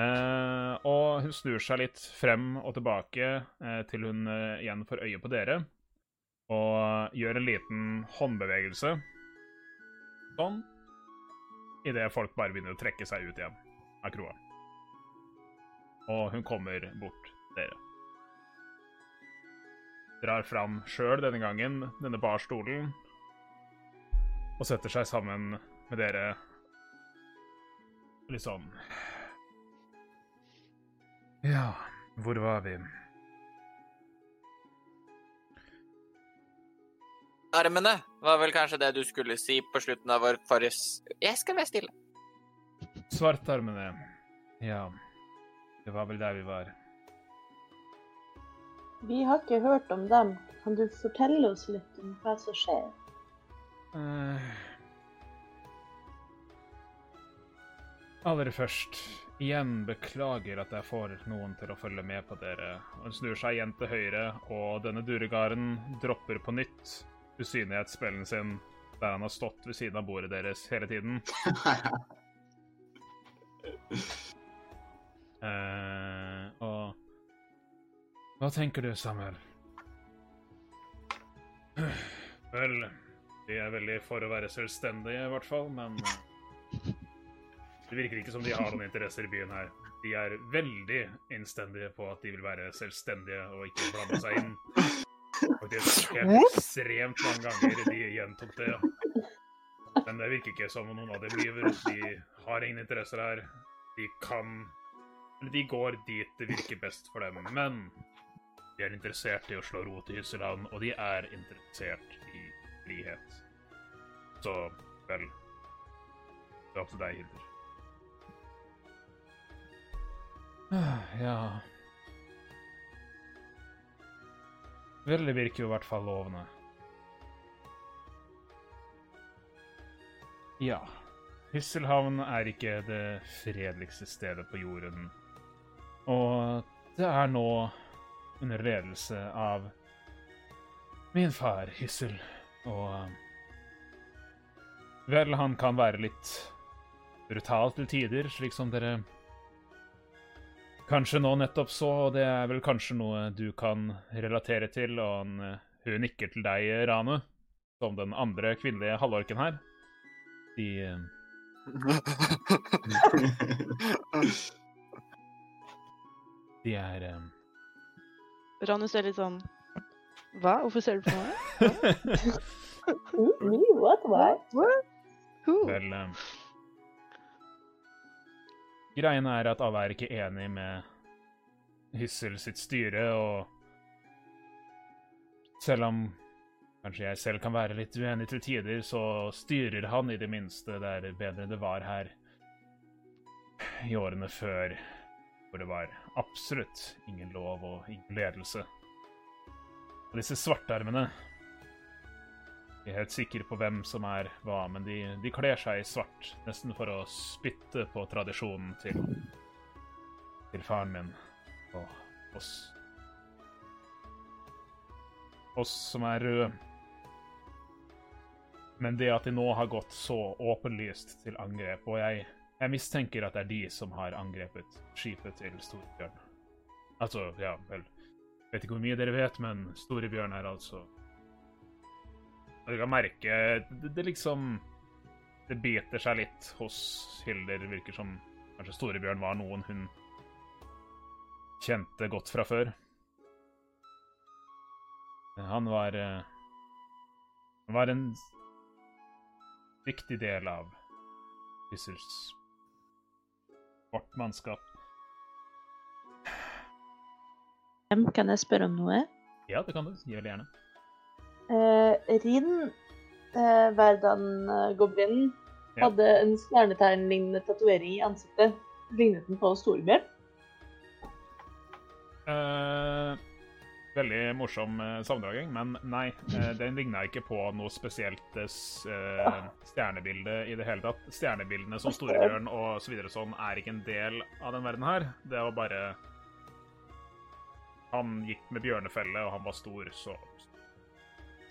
Eh, og hun snur seg litt frem og tilbake eh, til hun eh, igjen får øye på dere, og gjør en liten håndbevegelse sånn, idet folk bare begynner å trekke seg ut igjen av kroa. Og hun kommer bort dere. Drar fram sjøl denne gangen denne barstolen og setter seg sammen med dere litt sånn Ja, hvor var vi? Armene var vel kanskje det du skulle si på slutten av vår forrige Jeg skal være stille. Svartarmene. Ja, det var vel der vi var. Vi har ikke hørt om dem. Kan du fortelle oss litt om hva som skjer? Eh, Aller først, igjen beklager at jeg får noen til å følge med på dere. Hun snur seg igjen til høyre, og denne duregaren dropper på nytt usynlighetsspillen sin der han har stått ved siden av bordet deres hele tiden. uh, [laughs] og Hva tenker du, Samuel? Vel, de er veldig for å være selvstendige, i hvert fall, men eh, det virker ikke som de har noen interesser i byen her. De er veldig innstendige på at de vil være selvstendige og ikke blande seg inn. Faktisk helt ekstremt mange ganger de gjentok det. Men det virker ikke som om noen av dem lyver. De har ingen interesser her. De kan Eller de går dit det virker best for dem. Men de er interessert i å slå rot i Hysselhavn, og de er interessert frihet. Så vel Det er opp til deg, Hilder. [sighs] Ja Vel, det virker jo i hvert fall lovende. Ja. Hysselhavn er ikke det fredeligste stedet på jorden. Og det er nå under ledelse av min far, Hyssel. Og Vel, han kan være litt brutal til tider, slik som dere kanskje nå nettopp så, og det er vel kanskje noe du kan relatere til, og han, eh, hun nikker til deg, Rane, som den andre kvinnelige halvorken her. De eh, [laughs] De er eh, Ranu ser litt sånn Hva? Hvorfor ser du på meg? Mm, [laughs] me? What? Why? Who? Vel um, Greien er at alle er ikke enig med Hyssel sitt styre, og selv om kanskje jeg selv kan være litt uenig til tider, så styrer han i det minste der bedre det var her i årene før, hvor det var absolutt ingen lov og ingen ledelse. Disse svartarmene Jeg er helt sikker på hvem som er hva, men de, de kler seg i svart, nesten for å spytte på tradisjonen til, til faren min og oss. Oss som er røde. Men det at de nå har gått så åpenlyst til angrep, og jeg, jeg mistenker at det er de som har angrepet skipet til Storbjørn. Altså, ja, vel Vet ikke hvor mye dere vet, men Storebjørn er altså Og Du kan merke det, det liksom Det biter seg litt hos Hilder. Virker som kanskje Storebjørn var noen hun kjente godt fra før. Han var eh, Han var en viktig del av Hyssels vårt mannskap. Kan jeg spørre om noe? Ja, det kan du. Gi veldig gjerne. Eh, Rin, eh, Verdan-goblinen, Ja. hadde en stjernetegnlignende tatovering i ansiktet. Lignet den på Storebjørn? Eh, veldig morsom eh, sammendragning, men nei. eh, den ligna ikke på noe spesielt eh, eh, stjernebilde i det hele tatt. Stjernebildene som Storebjørn og så videre sånn er ikke en del av den verden her. Det var bare Han gikk med bjørnefelle, og han var stor, så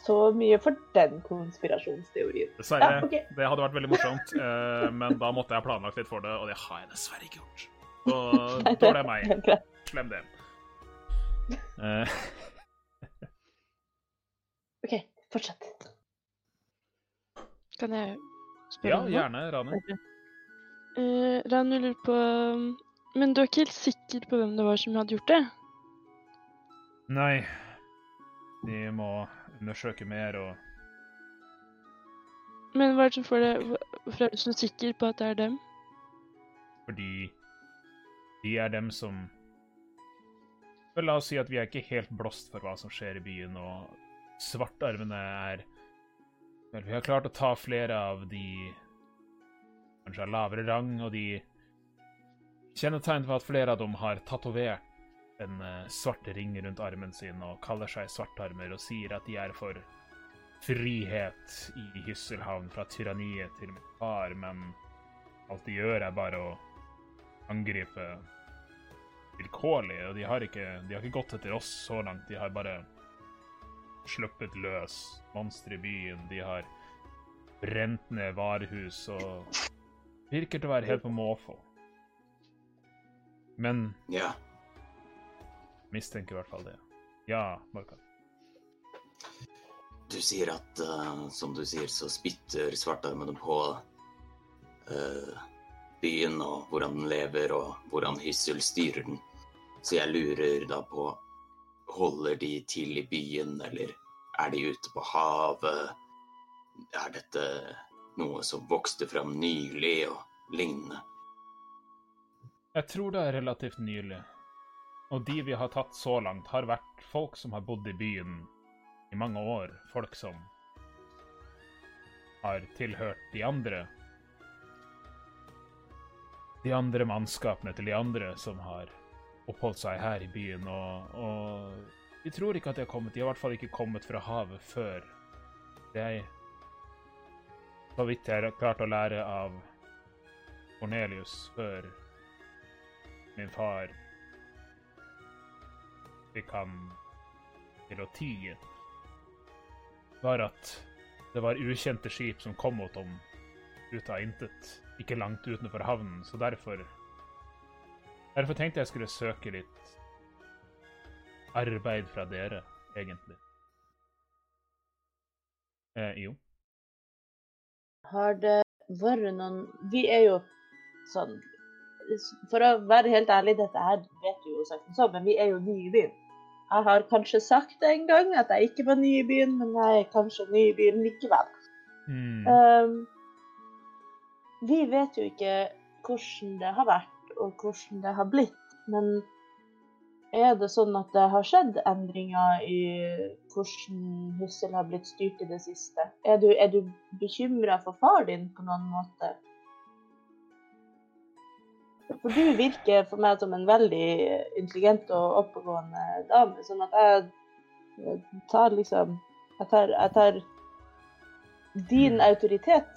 Så mye for den konspirasjonsteorien. Dessverre. Ja, okay. Det hadde vært veldig morsomt, [laughs] eh, men da måtte jeg ha planlagt litt for det, og det har jeg dessverre ikke gjort. Så [laughs] dårlig er meg. Slem det. [laughs] Eh, OK, fortsett. Kan jeg spørre ja, om noe? gjerne, Rani. Uh, Ranu lurer på um, Men du er ikke helt sikker på hvem det var som hadde gjort det? Nei. Vi må undersøke mer og Men hva er det som får deg Hvorfor er du så sikker på at det er dem? Fordi de er dem som Vel, la oss si at vi er ikke helt blåst for hva som skjer i byen, og svartarmene er Vel, vi har klart å ta flere av de kanskje av lavere rang, og de kjennetegn på at flere av dem har tatovert en eh, svart ring rundt armen sin og kaller seg svartarmer og sier at de er for frihet i Hysselhavn, fra tyranniet til min far, men alt de gjør, er bare å angripe vilkårlig, og de har ikke, de har ikke gått etter oss så langt. De har bare sluppet løs monstre i byen. De har brent ned varehus og virker til å være helt på måfå. Men Ja. Mistenker i hvert fall det. Ja, Markan. Du sier at, uh, som du sier, så spytter svartarmene på uh, byen og hvordan den lever, og hvordan Hyssel styrer den. Så jeg lurer da på Holder de til i byen, eller er de ute på havet? Er dette noe som vokste fram nylig, og lignende? Jeg tror det er relativt nylig. Og de vi har tatt så langt, har vært folk som har bodd i byen i mange år. Folk som har tilhørt de andre De andre mannskapene til de andre som har oppholdt seg her i byen. Og, og vi tror ikke at de har kommet. De har i hvert fall ikke kommet fra havet før. Det så vidt jeg har klart å lære av Cornelius før min far fikk kan til å tie, var at det var ukjente skip som kom mot dem ut av intet, ikke langt utenfor havnen, så derfor Derfor tenkte jeg skulle søke litt arbeid fra dere, egentlig. Eh, jo. Har det vært noen Vi er jo sånn For å være helt ærlig, dette her vet du jo sagt så, men vi er jo nye i byen. Jeg har kanskje sagt det en gang at jeg ikke var ny i byen, men jeg er kanskje ny i byen likevel. Mm. Um, vi vet jo ikke hvordan det har vært, og hvordan det har blitt. Men er det sånn at det har skjedd endringer i hvordan Hussel har blitt styrt i det siste? Er du, er du bekymra for far din på noen måte? For du virker for meg som en veldig intelligent og oppegående dame. Sånn at jeg tar liksom Jeg tar, jeg tar din autoritet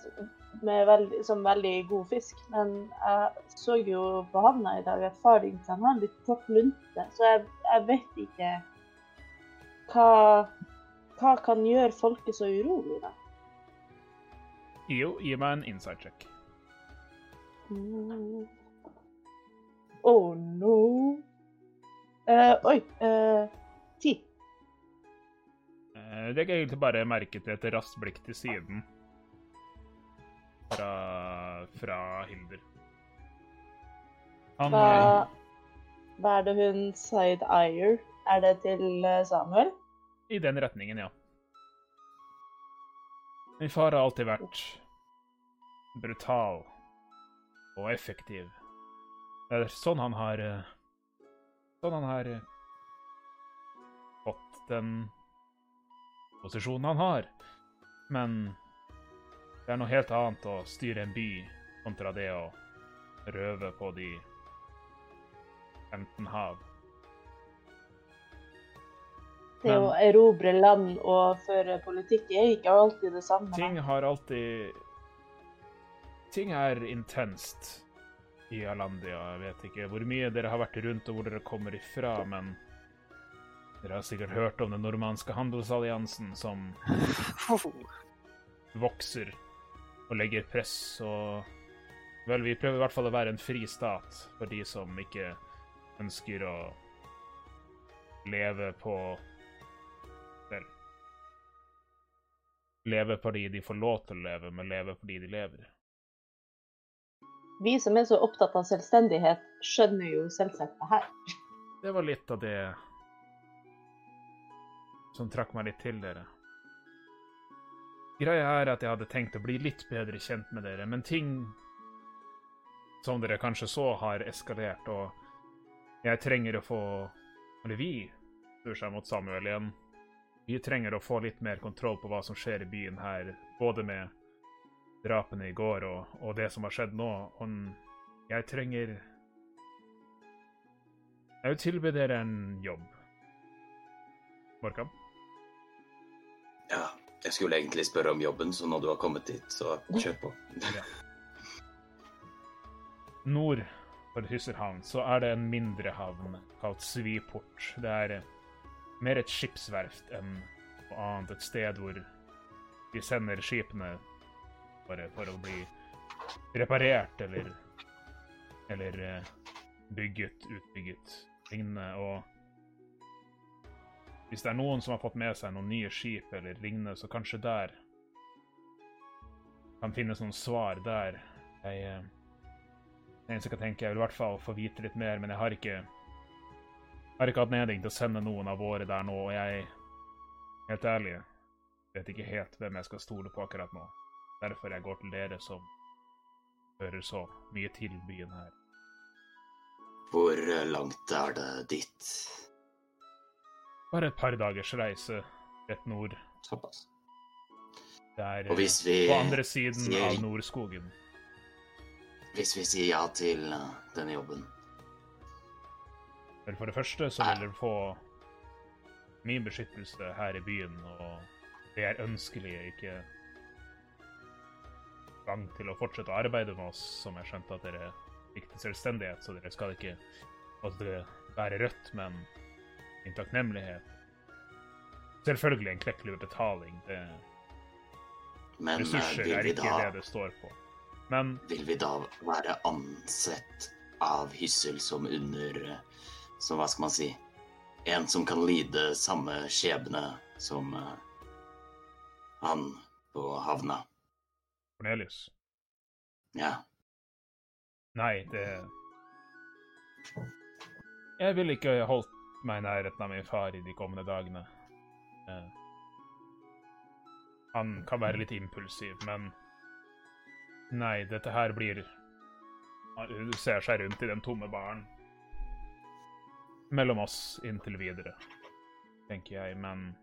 med veldig, som veldig god fisk. Men jeg så jo på havna i dag at far din kan ha en litt kort lunte, så jeg, jeg vet ikke hva, hva kan gjøre folket så urolig, da. Jo, gi meg en inside check. Mm. Oh no. Uh, oi. eh, ti. Eh, Legg egentlig bare merke til et raskt blikk til siden fra, fra Hilder. Han Hva, hva er det hun side eyer? Er det til Samuel? I den retningen, ja. Min far har alltid vært brutal og effektiv. Det er sånn han har eh, Sånn han har eh, fått den posisjonen han har. Men det er noe helt annet å styre en by kontra det å røve på de 15 hav. Det å erobre land og føre politikk er ikke alltid det samme. Ting har alltid Ting er intenst i Alandia. Jeg vet ikke hvor mye dere har vært rundt og hvor dere kommer ifra, men dere har sikkert hørt om den normanske handelsalliansen som [laughs] vokser og legger press og Vel, vi prøver i hvert fall å være en fri stat for de som ikke ønsker å leve på Vel Leve fordi de får lov til å leve, men leve fordi de lever. Vi som er så opptatt av selvstendighet, skjønner jo selvsagt det her. Det var litt av det som trakk meg litt til dere. Greia er at jeg hadde tenkt å bli litt bedre kjent med dere, men ting som dere kanskje så, har eskalert, og jeg trenger å få Eller vi snur seg mot Samuel igjen. Vi trenger å få litt mer kontroll på hva som skjer i byen her, både med drapene i går og, og det som har skjedd nå. Og jeg trenger Jeg vil tilby dere en jobb. Morkan? Ja, jeg skulle egentlig spørre om jobben, så når du har kommet dit, så kjør på. Nord for Hysserhavn så er det en mindre havn kalt Sviport. Det er eh, mer et skipsverft enn noe annet. Et sted hvor de sender skipene bare for å bli reparert eller Eller eh, bygget, utbygget, lignende. Og hvis det er noen som har fått med seg noen nye skip eller lignende, så kanskje der kan finnes noen svar der. Jeg eh, det eneste jeg kan tenke, jeg vil i hvert fall få vite litt mer, men jeg har ikke har ikke hatt anledning til å sende noen av våre der nå, og jeg Helt ærlig, vet ikke helt hvem jeg skal stole på akkurat nå. Derfor jeg går til dere som hører så mye til byen her. Hvor eh, langt er det dit? Bare et par dagers reise rett nord. Såpass. Det er Og hvis vi på andre siden sier- av Nordskogen. Hvis vi sier ja til eh, denne jobben, Vel, for det første så vil dere få min beskyttelse her i byen, og det er ønskelig, ikke gang til å fortsette å arbeide med oss, som jeg skjønte at dere fikk til selvstendighet, så dere skal ikke måtte være rødt, men min takknemlighet. Selvfølgelig en klekkelig betaling. Det, men eh, ressurser er ikke da, det det står på. Men vil vi da være ansett av Hyssel som under Som hva skal man si En som kan lide samme skjebne som eh, han på havna? Cornelius Ja. Nei, det Jeg ville ikke holdt meg i nærheten av min far i de kommende dagene. Eh, Han kan være litt impulsiv, men Nei, dette her blir Hun ser seg rundt i den tomme baren. Mellom oss inntil videre, tenker jeg, men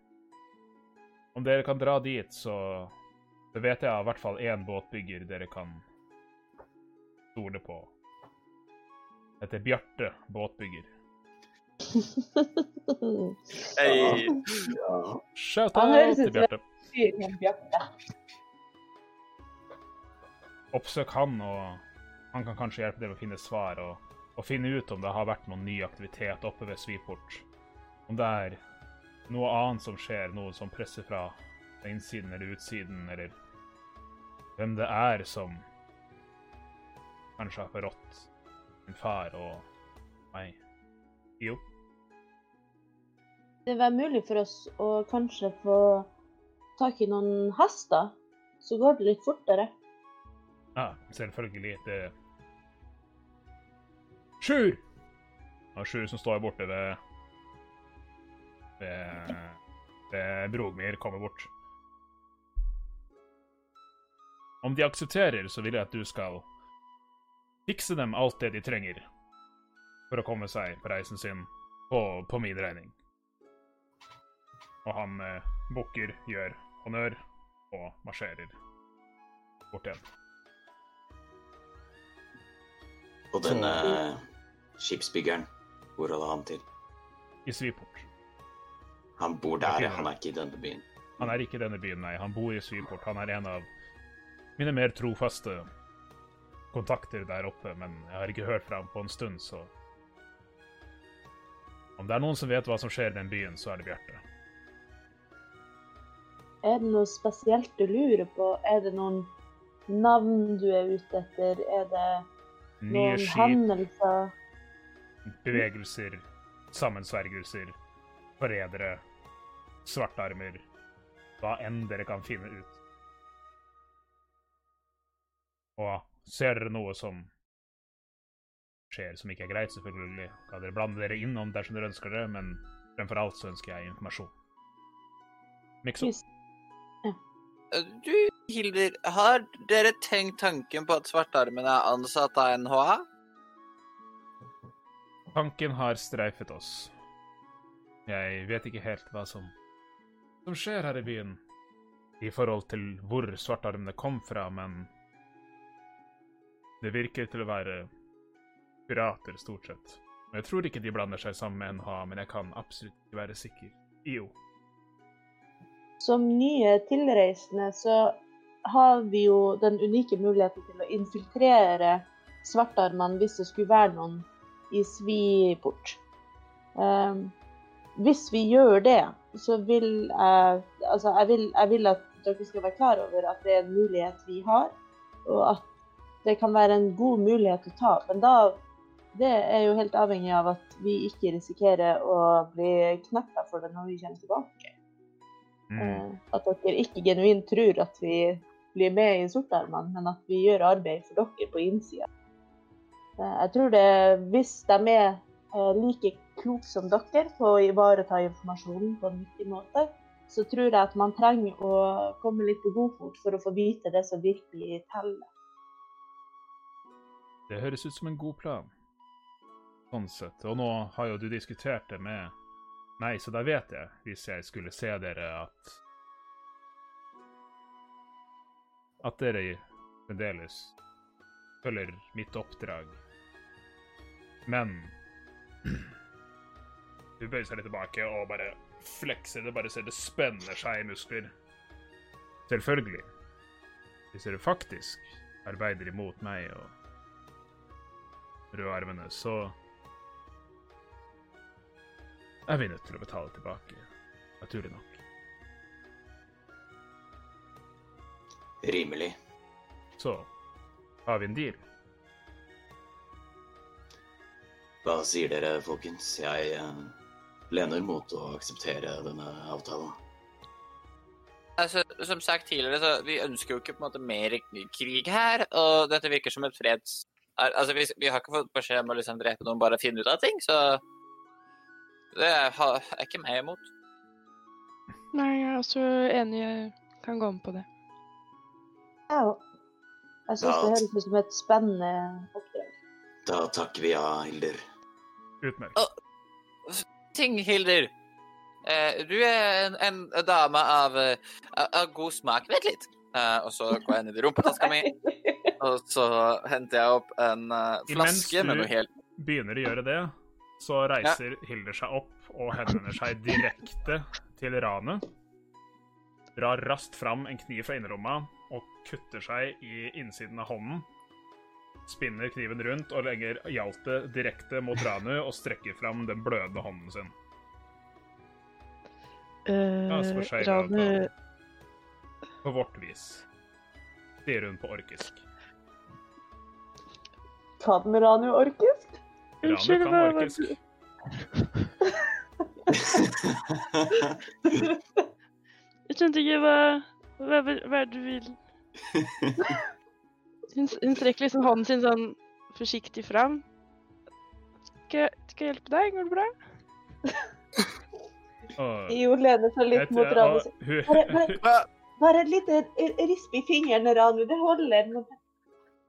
Om dere kan dra dit, så Det vet jeg av i hvert fall én båtbygger dere kan stole på. Heter er Bjarte båtbygger. [laughs] Hei! Shout-out til. Bjarte. Oppsøk han, og han kan kanskje hjelpe deg med å finne svar og, og finne ut om det har vært noen ny aktivitet oppe ved Sviport. Om det er noe annet som skjer, noe som presser fra innsiden eller utsiden, eller hvem det er som kanskje har forrådt min far og meg. Jo. Det var mulig for oss å kanskje få tak i noen hester, så går det litt fortere. Ja, selvfølgelig. Det Sjur! Er Sjur som står borte ved ved, ved Brogmyr, kommer bort. Om de aksepterer, så vil jeg at du skal fikse dem alt det de trenger for å komme seg på reisen sin på, på min regning. Og han eh, bukker, gjør honnør og marsjerer bort igjen. Og denne skipsbyggeren, hvor holder han til? I Sviport. Han bor der, han er ikke i denne byen. Han er ikke i denne byen, nei. Han bor i Sviport. Han er en av mine mer trofaste kontakter der oppe, men jeg har ikke hørt fra ham på en stund, så Om det er noen som vet hva som skjer i den byen, så er det Bjarte. Er det noe spesielt du lurer på? Er det noen navn du er ute etter? Er det Nye noen skip, hendelser? bevegelser, sammensvergelser, forrædere, svartarmer Hva enn dere kan finne ut. Og ser dere noe som skjer som ikke er greit, selvfølgelig, kan dere blande dere innom dersom dere ønsker det, men fremfor alt så ønsker jeg informasjon. Mikso? Just- Du, Hilder, har dere tenkt tanken på at Svartarmen er ansatt av NHA? Tanken har streifet oss. Jeg vet ikke helt hva som, som skjer her i byen i forhold til hvor svartarmene kom fra, men det virker til å være pirater, stort sett. Jeg tror ikke de blander seg sammen med NHA, men jeg kan absolutt ikke være sikker. Jo. Som nye tilreisende så har vi jo den unike muligheten til å infiltrere svartarmene hvis det skulle være noen i Sviport. Um, hvis vi gjør det, så vil jeg altså, jeg, vil, jeg vil at dere skal være klar over at det er en mulighet vi har, og at det kan være en god mulighet å ta. Men da det er jo helt avhengig av at vi ikke risikerer å bli knekka for det når vi kommer tilbake. Mm. Eh, At dere ikke genuint tror at vi blir med i Sortarmene, men at vi gjør arbeid for dere på innsida. Eh, Jeg tror det, hvis de er eh, like kloke som dere på å ivareta informasjonen på en viktig måte, så tror jeg at man trenger å komme litt på godfot for å få vite det som virkelig teller. Det høres ut som en god plan. Sånn sett. Og nå har jo du diskutert det med meg, så da vet jeg, hvis jeg skulle se dere, at At dere fremdeles følger mitt oppdrag. Men [clears throat] Hun bøyer seg litt tilbake og bare flekser. Det bare ser det spenner seg i muskler. Selvfølgelig. Hvis dere faktisk arbeider imot meg og rødarmene, så er vi nødt til å betale tilbake. Naturlig nok. Rimelig. Så har vi en deal. Hva sier dere, folkens? Jeg eh, lener mot å akseptere denne avtalen. Altså, som sagt tidligere, så vi ønsker jo ikke på en måte mer krig her, og dette virker som et freds... er- Altså, vi, vi har ikke fått beskjed om å liksom drepe noen, bare finne ut av ting, så det er, er ikke meg imot. Nei, jeg er også enig. Jeg kan gå med på det. Ja, jeg syns det høres ut som et spennende oppdrag. Da takker vi ja, Hilder. Utmerket. Ting, Hilder. Eh, du er en, en dame av, eh, av, av god smak. Vent litt. Eh, og så går jeg ned i rumpetaska mi, [laughs] og så henter jeg opp en uh, flaske med noe helt Imens du Begynner å gjøre det, så reiser Hilder seg opp og henvender seg direkte til ranet. Drar raskt fram en kniv fra innerlomma og kutter seg i innsiden av hånden. Spinner kniven rundt og legger hjaltet direkte mot Ranu og strekker fram den blødende hånden sin. Ja, Uh, ja, Ranu På vårt vis, sier hun på orkisk. Hva med Ranu Unnskyld. Ranu kan orkisk. Jeg skjønte ikke hva Hva, hva er du vil? [laughs] Hun, hun strekker liksom hånden sin sånn forsiktig fram. Skal, jeg- skal jeg hjelpe deg? Går det bra? Og, Jo, lener seg litt mot Ranu. Bare- bare- Bare et lite risp i fingeren, Ranu. Det holder. Mm.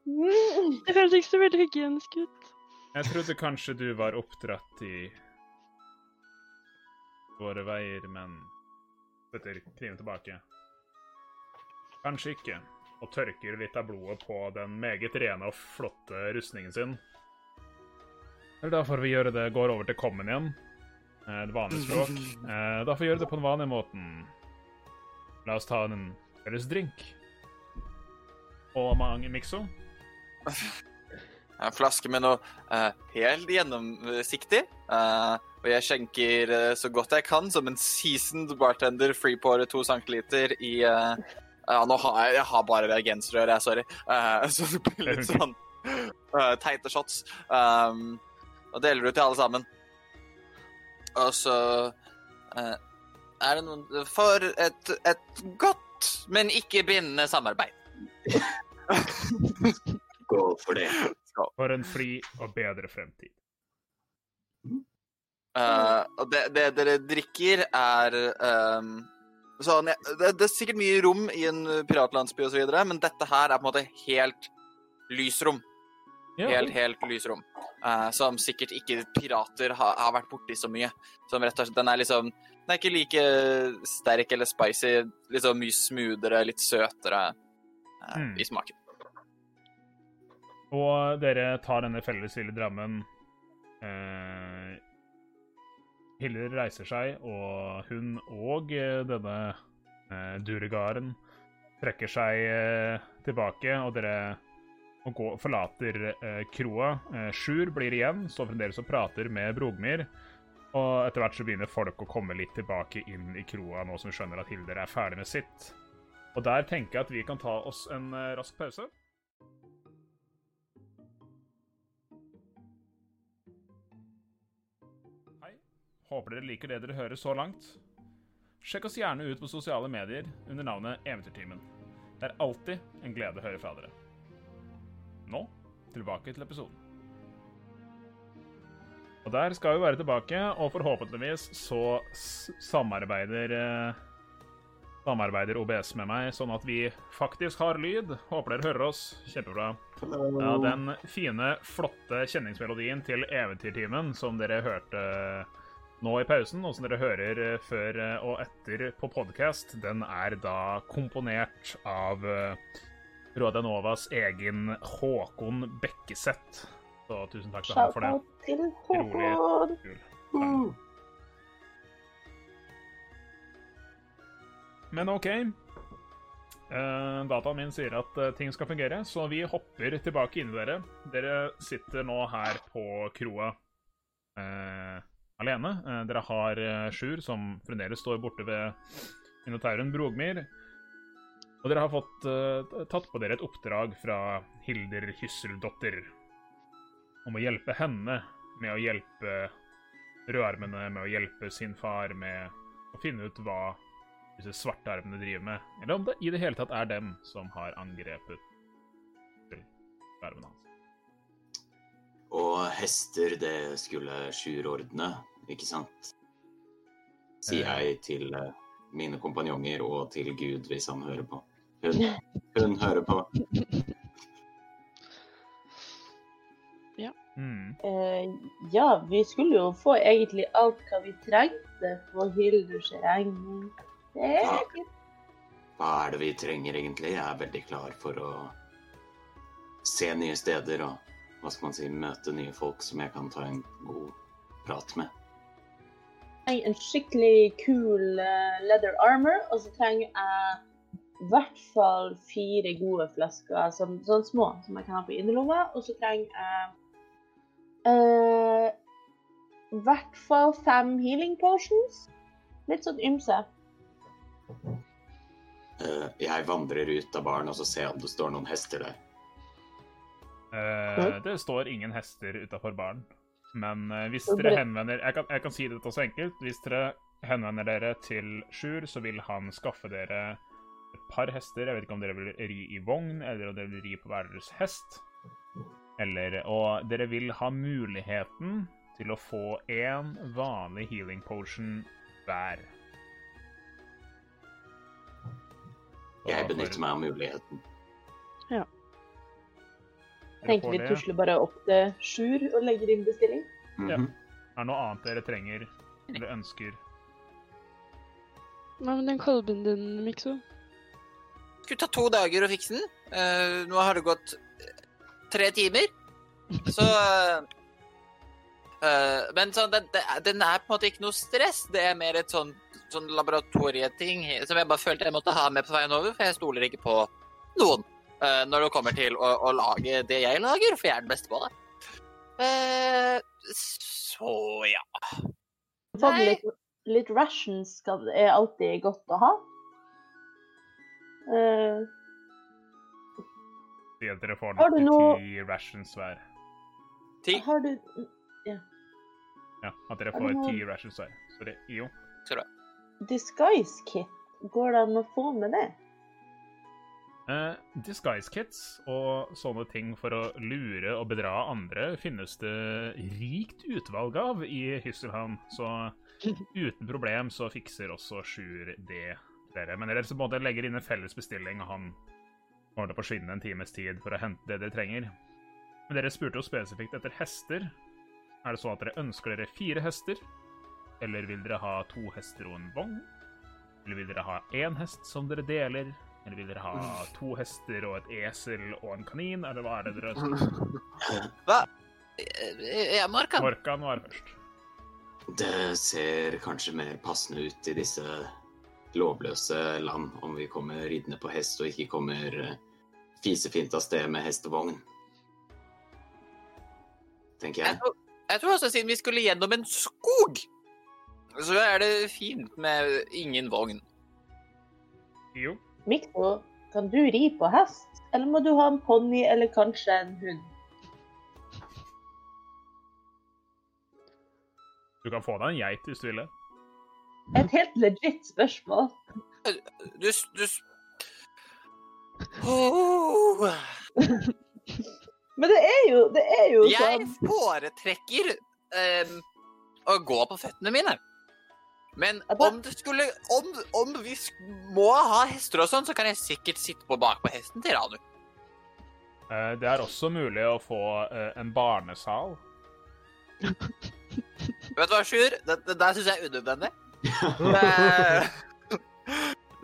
Det høres ikke så veldig hygienisk ut. Jeg trodde kanskje du var oppdratt i våre veier, men setter kniven tilbake. Kanskje ikke, og tørker litt av blodet på den meget rene og flotte rustningen sin. Eller da får vi gjøre det, går over til kommen igjen, Et vanlig språk. Eh, Da får vi gjøre det på den vanlige måten. La oss ta en felles drink. Og mange mikso. [laughs] En flaske med noe uh, helt gjennomsiktig. Uh, og jeg skjenker uh, så godt jeg kan som en seasoned bartender freepore to centiliter i Ja, nå har jeg, jeg har bare reagensrør, jeg, sorry. Eh, [laughs] så det blir litt sånn eh, teite shots. Um, og deler ut til alle sammen. Og så eh, er det noen For et, et godt, men ikke bindende samarbeid. [laughs] Gå for det. For en fri og bedre fremtid. Uh, og det, det dere drikker, er um, sånn, ja, det, det er sikkert mye rom i en piratlandsby osv., men dette her er på en måte helt lysrom. Ja, Helt, helt lysrom. Uh, som sikkert ikke pirater har, har vært borti så mye. Som rett og slett, Den er liksom Den er ikke like sterk eller spicy. Liksom mye smoothere, litt søtere uh, Mm. i smaken. Og dere tar denne felles lille drammen. Eh, Hilder reiser seg, og hun og eh, denne eh, Duregaren trekker seg eh, tilbake, og dere og går, forlater eh, kroa. Eh, Sjur blir igjen, står fremdeles og prater med Brogmyr. Og etter hvert så begynner folk å komme litt tilbake inn i kroa nå som vi skjønner at Hilder er ferdig med sitt. Og der tenker jeg at vi kan ta oss en eh, rask pause. Håper dere liker det dere hører så langt. Sjekk oss gjerne ut på sosiale medier under navnet Eventyrtimen. Det er alltid en glede å høre fra dere. Nå tilbake til episoden. Og der skal vi være tilbake, og forhåpentligvis så samarbeider eh, Samarbeider OBS med meg, sånn at vi faktisk har lyd. Håper dere hører oss. Kjempebra. Ja, den fine, flotte kjenningsmelodien til Eventyrtimen som dere hørte nå i pausen, og som dere hører eh, før eh, og etter på podkast, den er da komponert av eh, Rådenovas egen Håkon Bekkeseth. Så tusen takk til ham for det. Til. Håkon. Kul. Men OK. Dataen min sier at ting skal fungere, så vi hopper tilbake inn i dere. Dere sitter nå her på kroa eh, alene. Eh, dere har eh, Sjur, som fremdeles står borte ved Minotauren Brogmir. Og dere har fått eh, tatt på dere et oppdrag fra Hilder Hysseldotter om å hjelpe henne med å hjelpe rødarmene, med å hjelpe sin far med å finne ut hva disse svartearmene driver med, eller om det i det hele tatt er dem som har angrepet rødarmene hans. Og hester, det skulle Sjur ordne, ikke sant? Sier jeg til eh, mine kompanjonger og til Gud hvis han hører på. Hun, hun hører på. [laughs] Mm. Eh, ja, vi skulle jo få egentlig alt hva vi trengte på Hildurs regning. Ja. Hva er det vi trenger egentlig? Jeg er veldig klar for å se nye steder og hva skal man si, møte nye folk som jeg kan ta en god prat med. trenger en skikkelig kul eh, leather armor, og så trenger jeg i hvert fall fire gode flasker, sånn, sånn små, som jeg kan ha på innerlomma. Og så trenger jeg uh, i hvert fall fem healing potions. Litt sånn ymse. Uh, Jeg vandrer ut av baren og så ser jeg om det står noen hester der. Eh, det står ingen hester utafor baren. Men eh, hvis dere henvender jeg kan, jeg kan si dette så enkelt. Hvis dere henvender dere til Sjur, så vil han skaffe dere et par hester. Jeg vet ikke om dere vil ri i vogn, eller om dere vil ri på hver deres hest. Eller Og dere vil ha muligheten til å få én vanlig healing potion hver. Jeg benytter meg av muligheten. dere Tenker vi tusler bare opp til Sjur og legger inn bestilling. Ja. Mhm. Er det noe annet dere trenger eller ønsker? Hva med den kolben din, Mikso? Skulle ta to dager å fikse den. Uh, nå har det gått eh, tre timer. Så uh, eh, Men sånn, den, den er på en måte ikke noe stress. Det er mer et sånn, sånn laboratorieting som jeg bare følte jeg måtte ha med på veien over, for jeg stoler ikke på noen eh, når det kommer til å, å lage det jeg lager, for jeg er den beste på det. Uh, så ja. Sånn Nei. litt, litt rations skal, er alltid godt å ha. Uh, Si at dere får Har du 90 noe- rations hver. Ti. har du Ja, at dere får ti noe- 10 rations hver. Så det, jo. disguise kit? Går det an å få med det? Eh, disguise kits og sånne ting for å lure og bedra andre finnes det rikt utvalg av i Hysselhavn, så uten problem så fikser også Sjur det dere. Men dere som måte legger inn en felles bestilling, og han kommer til å forsvinne en times tid for å hente det dere trenger. Men dere spurte jo spesifikt etter hester. Er det sånn at dere ønsker dere fire hester? Eller vil dere ha to hester og en vogn? Eller vil dere ha én hest som dere deler? Eller vil dere ha to hester og et esel og en kanin? Eller hva er det dere ønsker? [laughs] Hva? Eh, Ja, Morkan. Morkan var først. Det ser kanskje mer passende ut i disse lovløse land om vi kommer ridende på hest og ikke kommer eh, fisefint av sted med hest og vogn. Tenker Jeg jeg. tror, jeg tror også siden vi skulle gjennom en skog, Så er det fint med ingen vogn. Jo. Mikko, kan du ri på hest? Eller må du ha en ponni eller kanskje en hund? Du kan få deg en geit hvis du vil det. Et helt legit spørsmål. Du, du oh, Men det er jo, det er jo Jeg sånn foretrekker um, å gå på føttene mine. Men om det skulle Om, om vi må ha hester og sånn, så kan jeg sikkert sitte på bak på hesten til Ranu. Eh, Det er også mulig å få eh, en barnesal. [laughs] Vet du hva, Sjur? Det, det der syns jeg er unødvendig. [laughs] Det,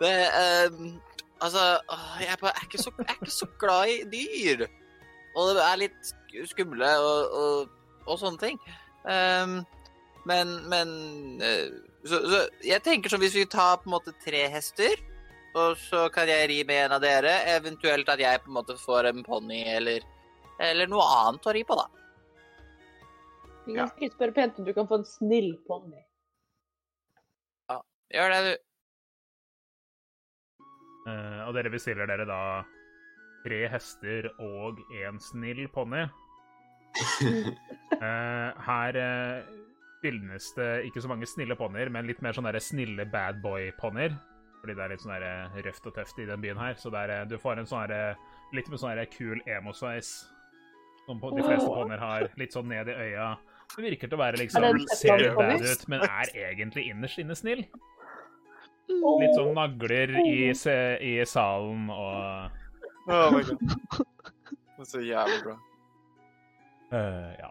[laughs] det um, Altså, jeg er, er, ikke så, jeg er ikke så glad i dyr. Og det er litt skumle og, og, og sånne ting. Em, men men eh, så, så jeg tenker sånn hvis vi tar på en måte tre hester, og så kan jeg ri med en av dere, eventuelt at jeg på en måte får en ponni eller, eller noe annet å ri på, da. Vi kan spørre pent om du kan få en snill ponni. Gjør det, du. Uh, og dere bestiller dere da tre hester og en snill ponni. Uh, [laughs] her uh, finnes ikke så mange snille ponnier, men litt mer sånne der snille bad boy-ponnier. Fordi det er litt sånn der, røft og tøft i den byen her. Så det er, eh, du får en sånn litt med sånn der kul emo-sveis. Som de fleste oh. ponnier har. Litt sånn ned i øya. Det virker til å være liksom Ser Teflon bad ut, men er egentlig innerst inne snill. Litt sånn nagler i, se, i salen og Oh my god. Det er så jævlig bra. Uh, ja.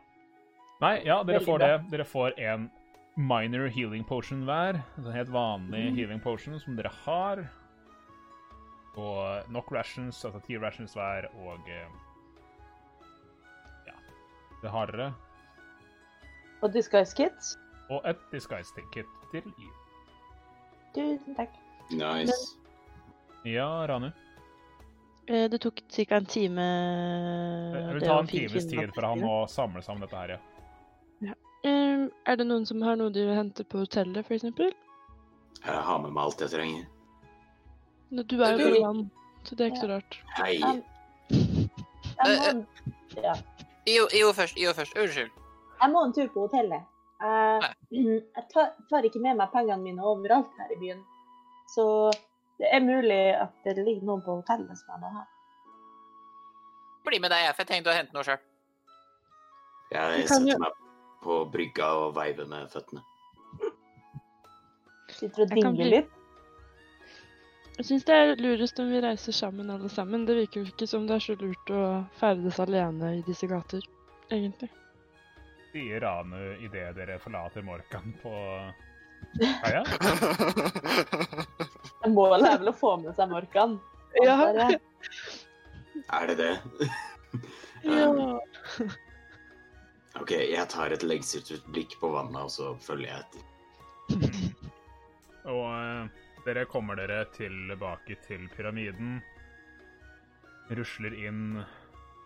Nei, ja, dere Veldig får bra. det. Dere får en minor healing potion hver. En helt vanlig Mm. healing potion som dere har. Og nok rations, altså ti rations hver, og eh, Ja. Det har dere. Og disguise kits. Og et disguise ticket til I. Tusen takk. Nice. Ja, Ranu. Eh, Det tok ca. en time Det vil ta en times tid for han å samle sammen dette her, ja. Eh, Er det noen som har noe de vil hente på hotellet, f.eks.? Jeg har med meg alt jeg trenger. Du er jo på land, så det er ikke så rart. Hei. Um, Jeg må, ja. Jo, jo, først. Jo først. Unnskyld. jeg må en tur på hotellet. Uh, [clears throat] jeg tar, tar ikke med meg pengene mine overalt her i byen. Så det er mulig at det ligger noen på hotellet som jeg må ha. Bli med deg, jeg, for jeg tenkte å hente noe sjøl. Jeg setter meg på brygga og veiver med føttene. Sitter og dingler litt. Jeg syns det er lurest om vi reiser sammen alle sammen. Det virker jo ikke som det er så lurt å ferdes alene i disse gater, egentlig. Sier Ranu idet dere forlater Morkan på kaia. [laughs] Målet er vel å få med seg Morkan. Ja. Er det det? Ja. [laughs] OK, jeg tar et lengselsfullt blikk på vannet, og så følger jeg etter. Og eh, dere kommer dere tilbake til pyramiden. Rusler inn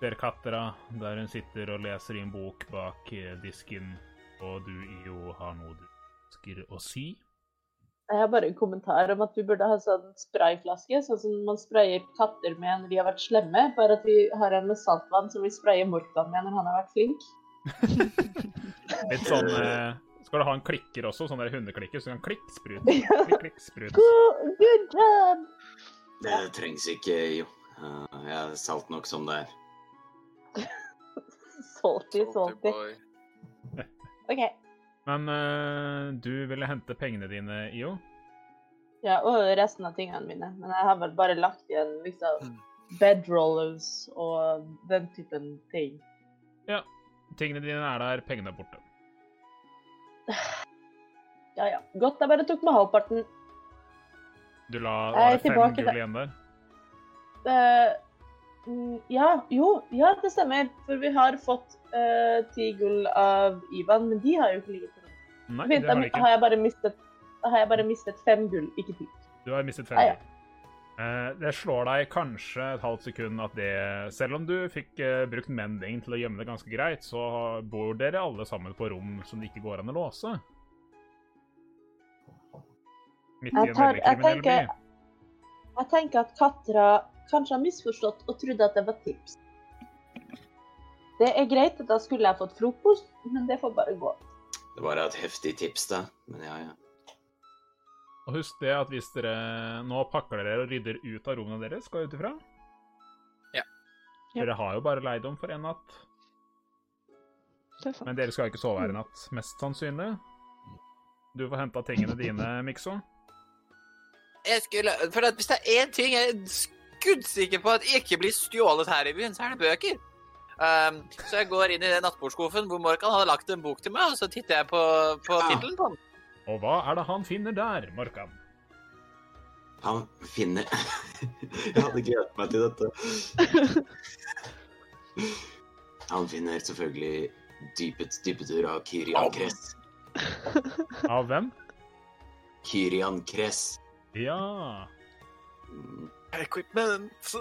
der Kattera, der hun sitter og leser i en bok bak eh, disken. Og du, IO, har noe du ønsker å si. Jeg har bare en kommentar om at vi burde ha sånn sprayflaske, sånn som man sprayer katter med når de har vært slemme. Bare at vi har en med saltvann som vi sprayer Morkan med når han har vært flink. [laughs] Litt sånn eh, Skal du ha en klikker også, sånn der hundeklikker, så du kan klikk, sprut. [laughs] Klikk, klikk, sprut. Good, good job! Det trengs ikke, jo. Uh, jeg er salt nok som det er. [laughs] Salty, salty. OK. Men uh, du ville hente pengene dine, IO? Ja, og resten av tingene mine. Men jeg har vel bare lagt igjen liksom bedrollers og den typen ting. Tingene dine er der, pengene er borte. Ja ja. Godt jeg bare tok med halvparten. Du la Jeg fem gull igjen der. Mm, ja, jo, ja, det stemmer. For vi har fått eh, ti gull av Ivan, men de har jo ikke ligget på rommet. Nei, det har de ikke. har jeg bare mistet har jeg bare mistet fem gull, ikke ti. Du har mistet fem gull. Eh, det slår deg kanskje et halvt sekund at det Selv om du fikk eh, brukt mending til å gjemme det ganske greit, så bor dere alle sammen på rom som det ikke går an å låse. Midt i Jeg, en tar, veldig kriminell by. jeg tenker at Katra kanskje har misforstått og trodde at det var tips. Det er greit, da skulle jeg fått frokost, men det får bare gå. Det var et heftig tips, da. Men ja, ja. Og husk det at hvis dere nå pakker dere og rydder ut av rommene deres, går jeg ut ifra Ja. Dere har jo bare leid om for én natt, Det er sant. men dere skal ikke sove her i natt, mest sannsynlig. Du får henta tingene dine, Mikso. Jeg skulle, for at Hvis det er én ting jeg er skuddsikker på at ikke blir stjålet her i byen, så er det bøker. Um, så jeg går inn i den nattbordskuffen hvor Morkan hadde lagt en bok til meg, og så titter jeg på, på Ah. tittelen på den. Og hva er det han finner der, Morkan? Han finner [laughs] Jeg hadde gledet meg til dette. [laughs] Han finner selvfølgelig dypets dyppetur av Kyrian Kress. Av hvem? [laughs] Kyrian Kress. Ja Mm, Equipment.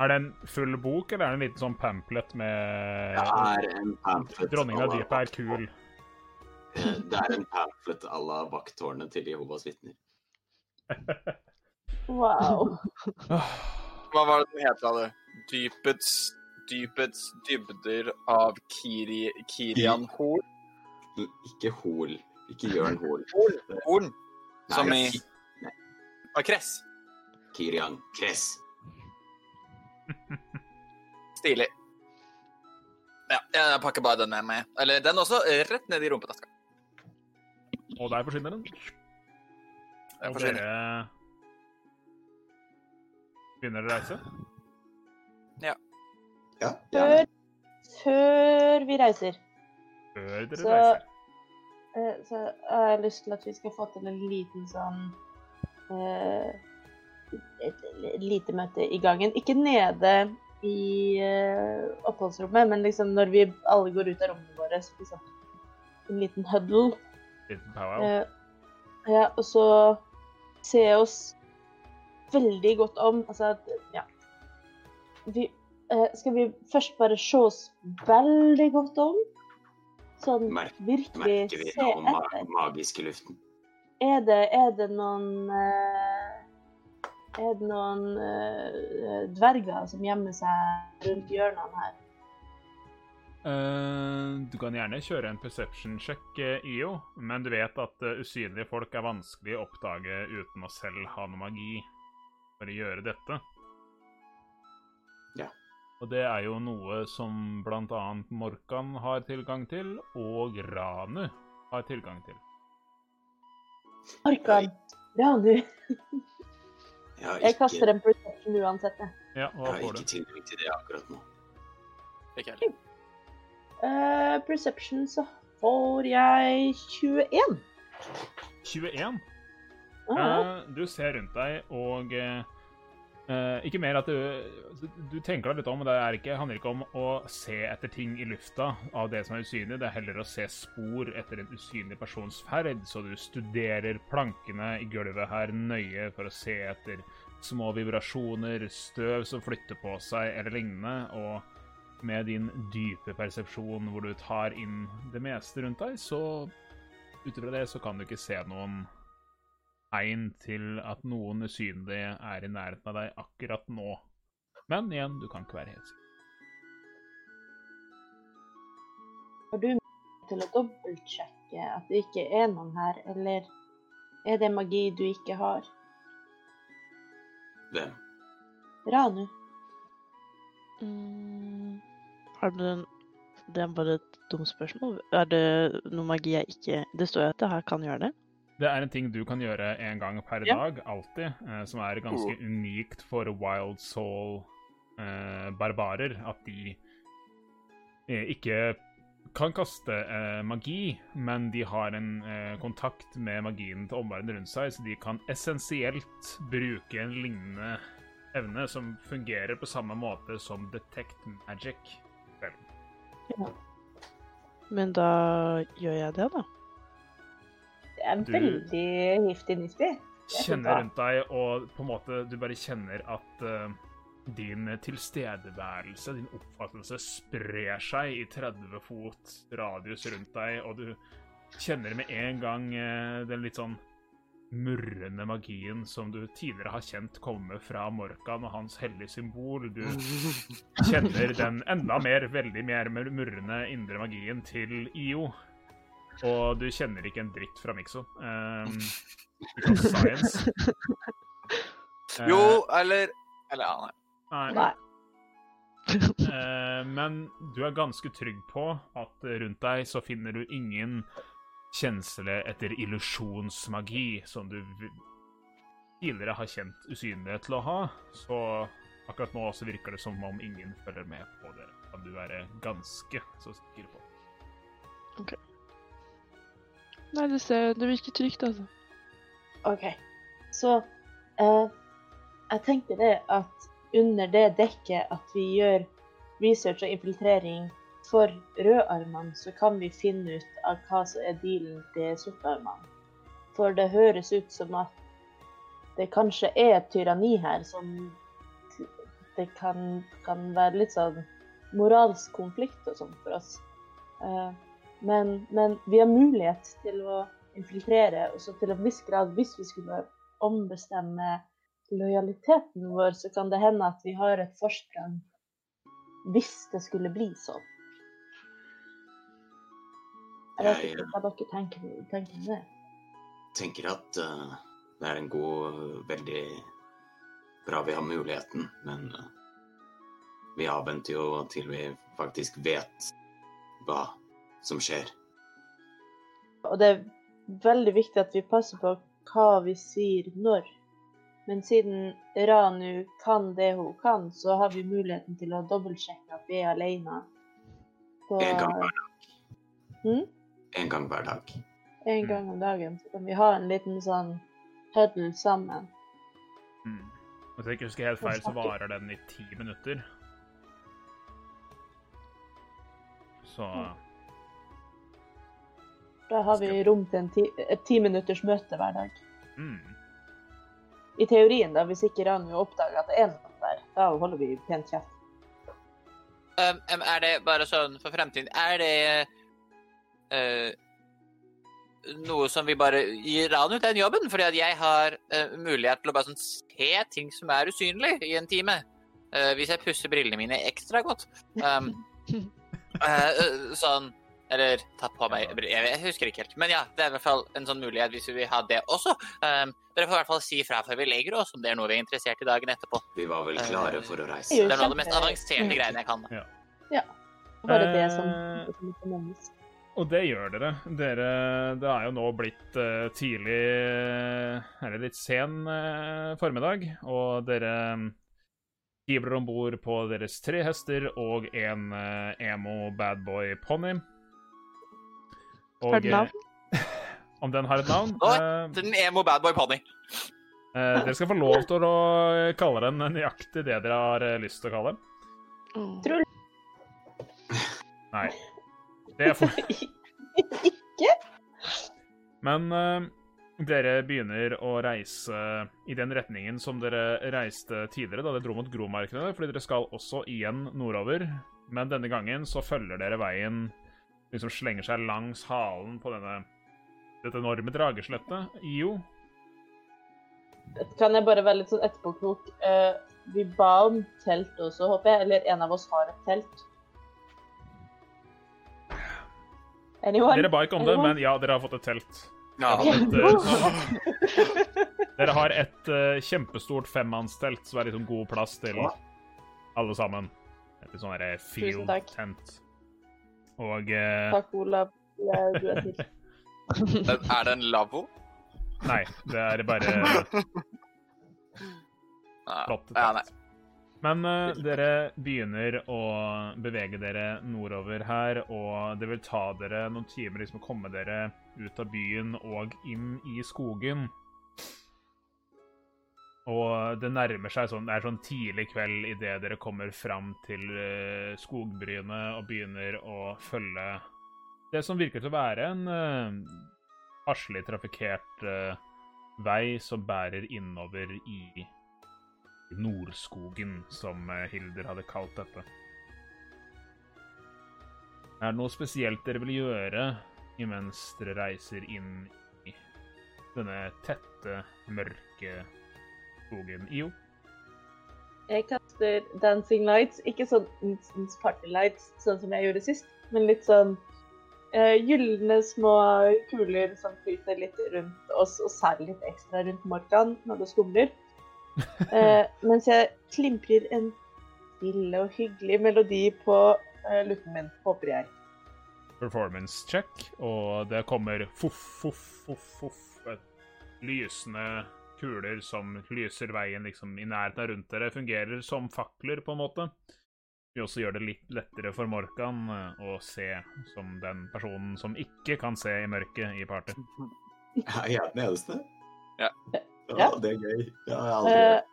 Er det en full bok, eller er det en liten sånn pamphlet med Det er en pamphlet Dronningen av dypet er kul. Eh, Det er en pamphlet à la vakttårnet til Jehovas vitner. Wow. Hva var det den het, sa du? Dypets Dypets dybder av Kiri, Kirian Hol? Ikke Hol. Ikke Jørn Hol. Horn. Som i Av Kress. Kirian Kress. Stilig. Ja, jeg pakker bare den med meg. Eller den også, rett ned i rumpetaska. Og der forsvinner den. Jeg Og forsvinner. dere begynner å reise. Ja, Før, før vi reiser, Før dere Så- reiser. eh, så har jeg lyst til at vi skal få til en liten sånn uh, Et et lite møte i gangen. Ikke nede i uh, oppholdsrommet, men liksom når vi alle går ut av rommene våre. så Liksom, en liten huddle. Liten powwow. Eh, ja, og så ser jeg oss veldig godt om. Altså Ja. Vi, eh, skal vi først bare se oss veldig godt om? Sånn Merk, virkelig merker vi se noe etter. magisk i luften? Er det, er det noen eh, Er det noen eh, dverger som gjemmer seg rundt hjørnene her? Eh, du kan gjerne kjøre en perception-sjekk, eh, IO, men du vet at eh, usynlige folk er vanskelig å oppdage uten å selv ha noe magi for å gjøre dette. Ja. Og det er jo noe som bl.a. Morkan har tilgang til, og Ranu har tilgang til. Morkan, Ranu. Jeg Jeg kaster en perception uansett, jeg. Ja, jeg har ikke tilgang til det akkurat nå. Ikke heller. Eh, perception så får jeg 21. 21. Uh -huh. uh, du ser rundt deg, og eh, eh, ikke mer at du Du tenker deg litt om, og det ikke, handler ikke om å se etter ting i lufta av det som er usynlig, det er heller å se spor etter en usynlig persons ferd, så du studerer plankene i gulvet her nøye for å se etter små vibrasjoner, støv som flytter på seg, eller lignende, og med din dype persepsjon hvor du tar inn det meste rundt deg, så ut ifra det så kan du ikke se noen tegn til at noen usynlig er i nærheten av deg akkurat nå. Men igjen, du kan ikke være helt sikker. Har du mulighet til å dobbeltsjekke at det ikke er noen her, eller er det magi du ikke har? Hvem? Ranu. Mm, har du en Det er bare et dumt spørsmål. Er det noe magi jeg ikke Det står jo at det her kan gjøre det. Det er en ting du kan gjøre en gang per Ja. dag, alltid, eh, som er ganske unikt for Wild Soul-barbarer. at de eh, ikke kan kaste eh, magi, men de har en eh, kontakt med magien til omverdenen rundt seg, så de kan essensielt bruke en lignende evne som fungerer på samme måte som Detect Magic. Men da gjør jeg det, da. Det er Du- veldig nifty-nifty. er kjenner rundt deg, og på en måte du bare kjenner at uh, din tilstedeværelse, din oppfattelse, sprer seg i 30 fot radius rundt deg, og du kjenner med en gang uh, den litt sånn murrende magien som du tidligere har kjent komme fra Morkan og hans hellige symbol. Du [laughs] kjenner den enda mer, veldig mer murrende indre magien til IO. Og du kjenner ikke en dritt fra Mikso. Um, because science. [laughs] Jo, Eh, eller Eller ja, nei. nei. Nei. Eh, men du er ganske trygg på at rundt deg så finner du ingen kjensle etter illusjonsmagi som du tidligere har kjent usynlighet til å ha. Så akkurat nå så virker det som om ingen følger med på dere. Kan du være ganske så sikker på. OK. Nei, det, ser, det virker trygt, altså. OK. Så eh, jeg tenkte det at under det dekket at vi gjør research og infiltrering for rødarmene, så kan vi finne ut av hva som er dealen til sortarmene. For det høres ut som at det kanskje er et tyranni her som Det kan, kan være litt sånn moralsk konflikt og sånn for oss. Eh, men, men vi har mulighet til å infiltrere, og så til en viss grad, hvis vi skulle ombestemme lojaliteten vår, så kan det hende at vi har et forsprang hvis det skulle bli sånn. Jeg vet ikke hva dere tenker, tenker om det. tenker at uh, det er en god Veldig bra vi har muligheten, men uh, vi avventer jo til vi faktisk vet hva som skjer. Og det er veldig viktig at vi passer på hva vi sier når. Men siden Ranu kan det hun kan, så har vi muligheten til å dobbeltsjekke at vi er alene. På En gang hver dag. Hm? En gang hver dag. en gang om dagen. Så kan vi ha en liten sånn huddle sammen. Mm. Hvis jeg ikke husker helt feil, så varer den i ti minutter. Så Da har vi rom til en ti, et ti minutters møte hver dag. mm. I teorien, da, hvis ikke Ranu oppdager at det er noen der, da holder vi pent kjeft. Um, um, er det bare sånn for fremtiden Er det eh, noe som vi bare gir Ranu den jobben? Fordi at jeg har eh, mulighet til å bare sånn se ting som er usynlig i en time. Eh, hvis jeg pusser brillene mine ekstra godt. Um, eh, [laughs] eh, sånn Eller ta på meg brill- jeg, jeg husker ikke helt. Men ja, det er i hvert fall en sånn mulighet hvis vi vil ha det også. Um, dere får i hvert fall si fra før vi legger oss om det er noe vi er interessert i dagen etterpå. Vi var vel klare for å reise. Det er noe av det mest avanserte greiene jeg kan. Bare det som, Eh. som nevnes. Og det gjør dere. Dere Det er jo nå blitt uh, tidlig Eller litt sen uh, formiddag, og dere hiver om bord på deres tre hester og en uh, emo badboy ponni. Og, Har den navn? eh, [laughs] om den har et navn? Nå, Eh, Den emo badboy pony. eh, dere skal få lov til å kalle den nøyaktig det dere har eh, lyst til å kalle den. Trull. Tror- Nei. Det er for [laughs] ikke? Men uh, dere begynner å reise i den retningen som dere reiste tidligere, da dere dro mot Gromarkene, fordi dere skal også igjen nordover. Men denne gangen så følger dere veien liksom slenger seg langs halen på denne dette enorme drageskjelettet. Jo. Kan jeg bare være litt sånn etterpåklok? Uh, vi ba om telt også, håper jeg. Eller en av oss har et telt. Anyone? Dere ba ikke om det, men ja, dere har fått et telt. Ja. Et, eh, dere har et uh, kjempestort femmannstelt, som er liksom god plass til alle sammen. Et sånn herre field tent. Og uh... Takk, Olav. Jeg, du er til. [laughs] Er det en lavvo? Nei, det er bare Ja. flott. Ja, nei. Men uh, dere begynner å bevege dere nordover her, og det vil ta dere noen timer liksom å komme dere ut av byen og inn i skogen. Og det nærmer seg sånn, det er sånn tidlig kveld idet dere kommer fram til uh, skogbrynet og begynner å følge det som virker til å være en uh, farselig trafikkert uh, vei som bærer innover i Nordskogen, som eh, Hilder hadde kalt dette. Er det noe spesielt dere vil gjøre imens dere reiser inn i denne tette, mørke skogen. IO. Jeg kaster dancing lights, ikke sånn party lights, sånn som jeg gjorde sist, men litt sånn uh, gylne små kuler som flyter litt rundt oss, og særlig litt ekstra rundt Morgan når det skumler. Eh, mens jeg klimprer en stille og hyggelig melodi på uh, lutten min, håper jeg. performance check, og det kommer foff, foff, foff, foff. Lysende kuler som lyser veien liksom i nærheten rundt dere. Fungerer som fakler, på en måte. Vi også gjør det litt lettere for Morkan eh, å se som den personen som ikke kan se i mørket i party. Er jeg den eneste? Ja. Ja, det er gøy. Ja, jeg aldri gjort. Uh,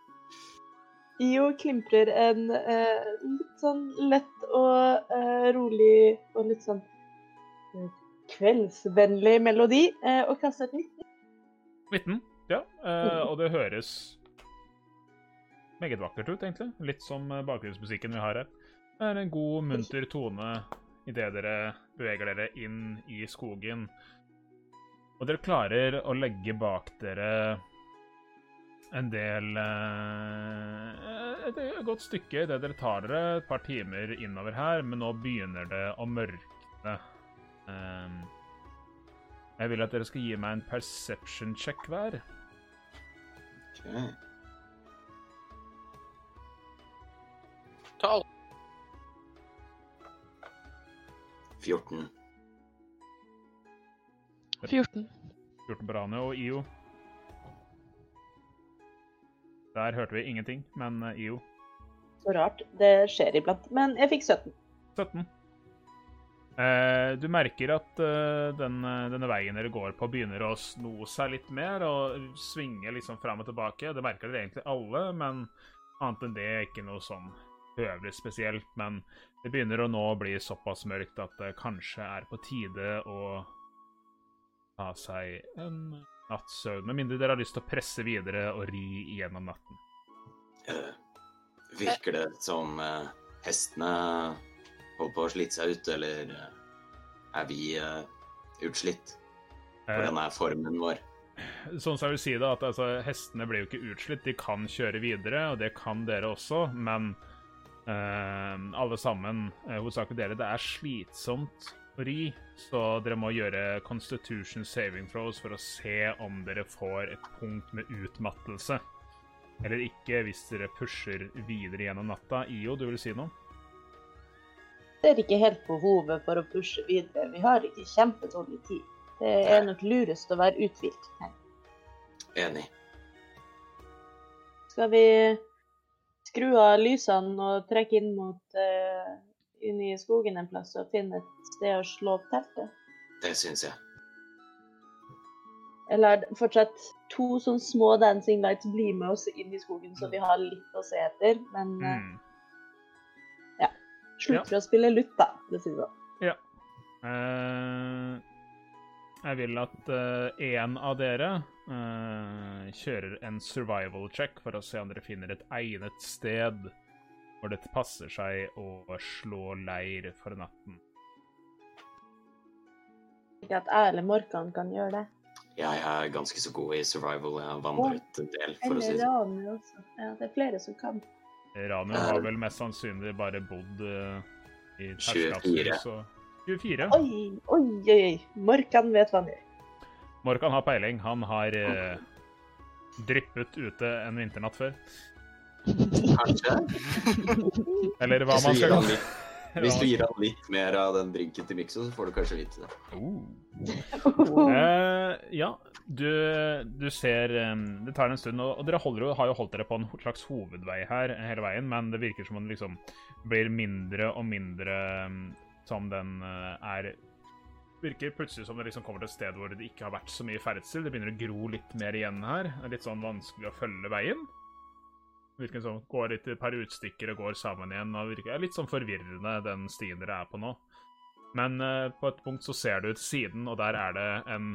Io klimprer en eh, litt sånn lett og eh, rolig og litt sånn eh, kveldsvennlig melodi, eh, og kaster et nytt. 19, ja. eh, og det høres meget vakkert ut, egentlig. Litt som eh, bakgrunnsmusikken vi har her. Det er en god, munter tone idet dere beveger dere inn i skogen. Og dere klarer å legge bak dere en del eh, Et godt stykke idet dere tar dere et par timer innover her, men nå begynner det å mørkne. Um, jeg vil at dere skal gi meg en perception check hver. Ok. Tolv. 14. 14. 14 på Rane og IO. Der hørte vi ingenting, men eh, IO Så rart. Det skjer iblant. Men jeg fikk 17. 17. Eh, du merker at eh, den, eh, denne veien dere går på, begynner å sno seg litt mer og svinge liksom fram og tilbake. Det merker dere egentlig alle, men annet enn det er ikke noe sånn høvelig spesielt. Men det begynner å nå bli såpass mørkt at det kanskje er på tide å ta seg en natts søvn. Med mindre dere har lyst til å presse videre og ri gjennom natten. Virker det som eh, hestene holder på å slite seg ut, eller eh, er vi eh, utslitt? Hvordan er formen vår? Sånn som jeg vil si det, at altså, Hestene blir jo ikke utslitt, de kan kjøre videre, og det kan dere også, men eh, alle sammen, hovedsakelig dere, det er slitsomt ri, så dere må gjøre constitution saving throws for å se om dere får et punkt med utmattelse. Eller ikke, hvis dere pusher videre gjennom natta. IO, du vil si noe? Ser ikke helt behovet for å pushe videre. Vi har ikke kjempedårlig tid. Det er nok lurest å være uthvilt. Enig. Skal vi skru av lysene og trekke inn mot eh, inn i skogen en plass og finne et sted å slå opp teltet? Det syns jeg. Eller er det fortsatt to sånne små dancing lights bli med oss inn i skogen, så vi har litt å se etter. Men mm. Ja. slutter å spille lutt, da. Det sånn. Ja. Eh, jeg vil at én av dere eh, kjører en survival check for å se om dere finner et egnet sted hvor det passer seg å slå leir for natten. Ikke at jeg eller Morkan kan gjøre det. Jeg er ganske så god i survival. Jeg har vandret en del, for å si Eller det sånn. Ranu også. Ja, det er flere som kan. Ranu har vel mest sannsynlig bare bodd uh, i 24. terskapshus og 24. Oi, oi, oi. Morkan vet hva han gjør. Morkan har peiling. Han har eh, dryppet ute en vinternatt før. Kanskje? Eller hva man skal kalle litt, [laughs] hvis du gir han litt mer av den drinken til Mikso, så får du kanskje vite det. Oh. Eh, ja, du, du ser eh, Det tar en stund, og, og dere holder, jo- har jo holdt dere på en slags hovedvei her hele veien, men det virker som om det liksom blir mindre og mindre eh, som den eh, er Virker plutselig som det liksom kommer til et sted hvor det ikke har vært så mye ferdsel. Det begynner å gro litt mer igjen her. Det er litt sånn vanskelig å følge veien. Virker som går et par utstikker og går sammen igjen. og virker, er Litt sånn forvirrende, den stien dere er på nå. Men uh, på et punkt så ser du til siden, og der er det en,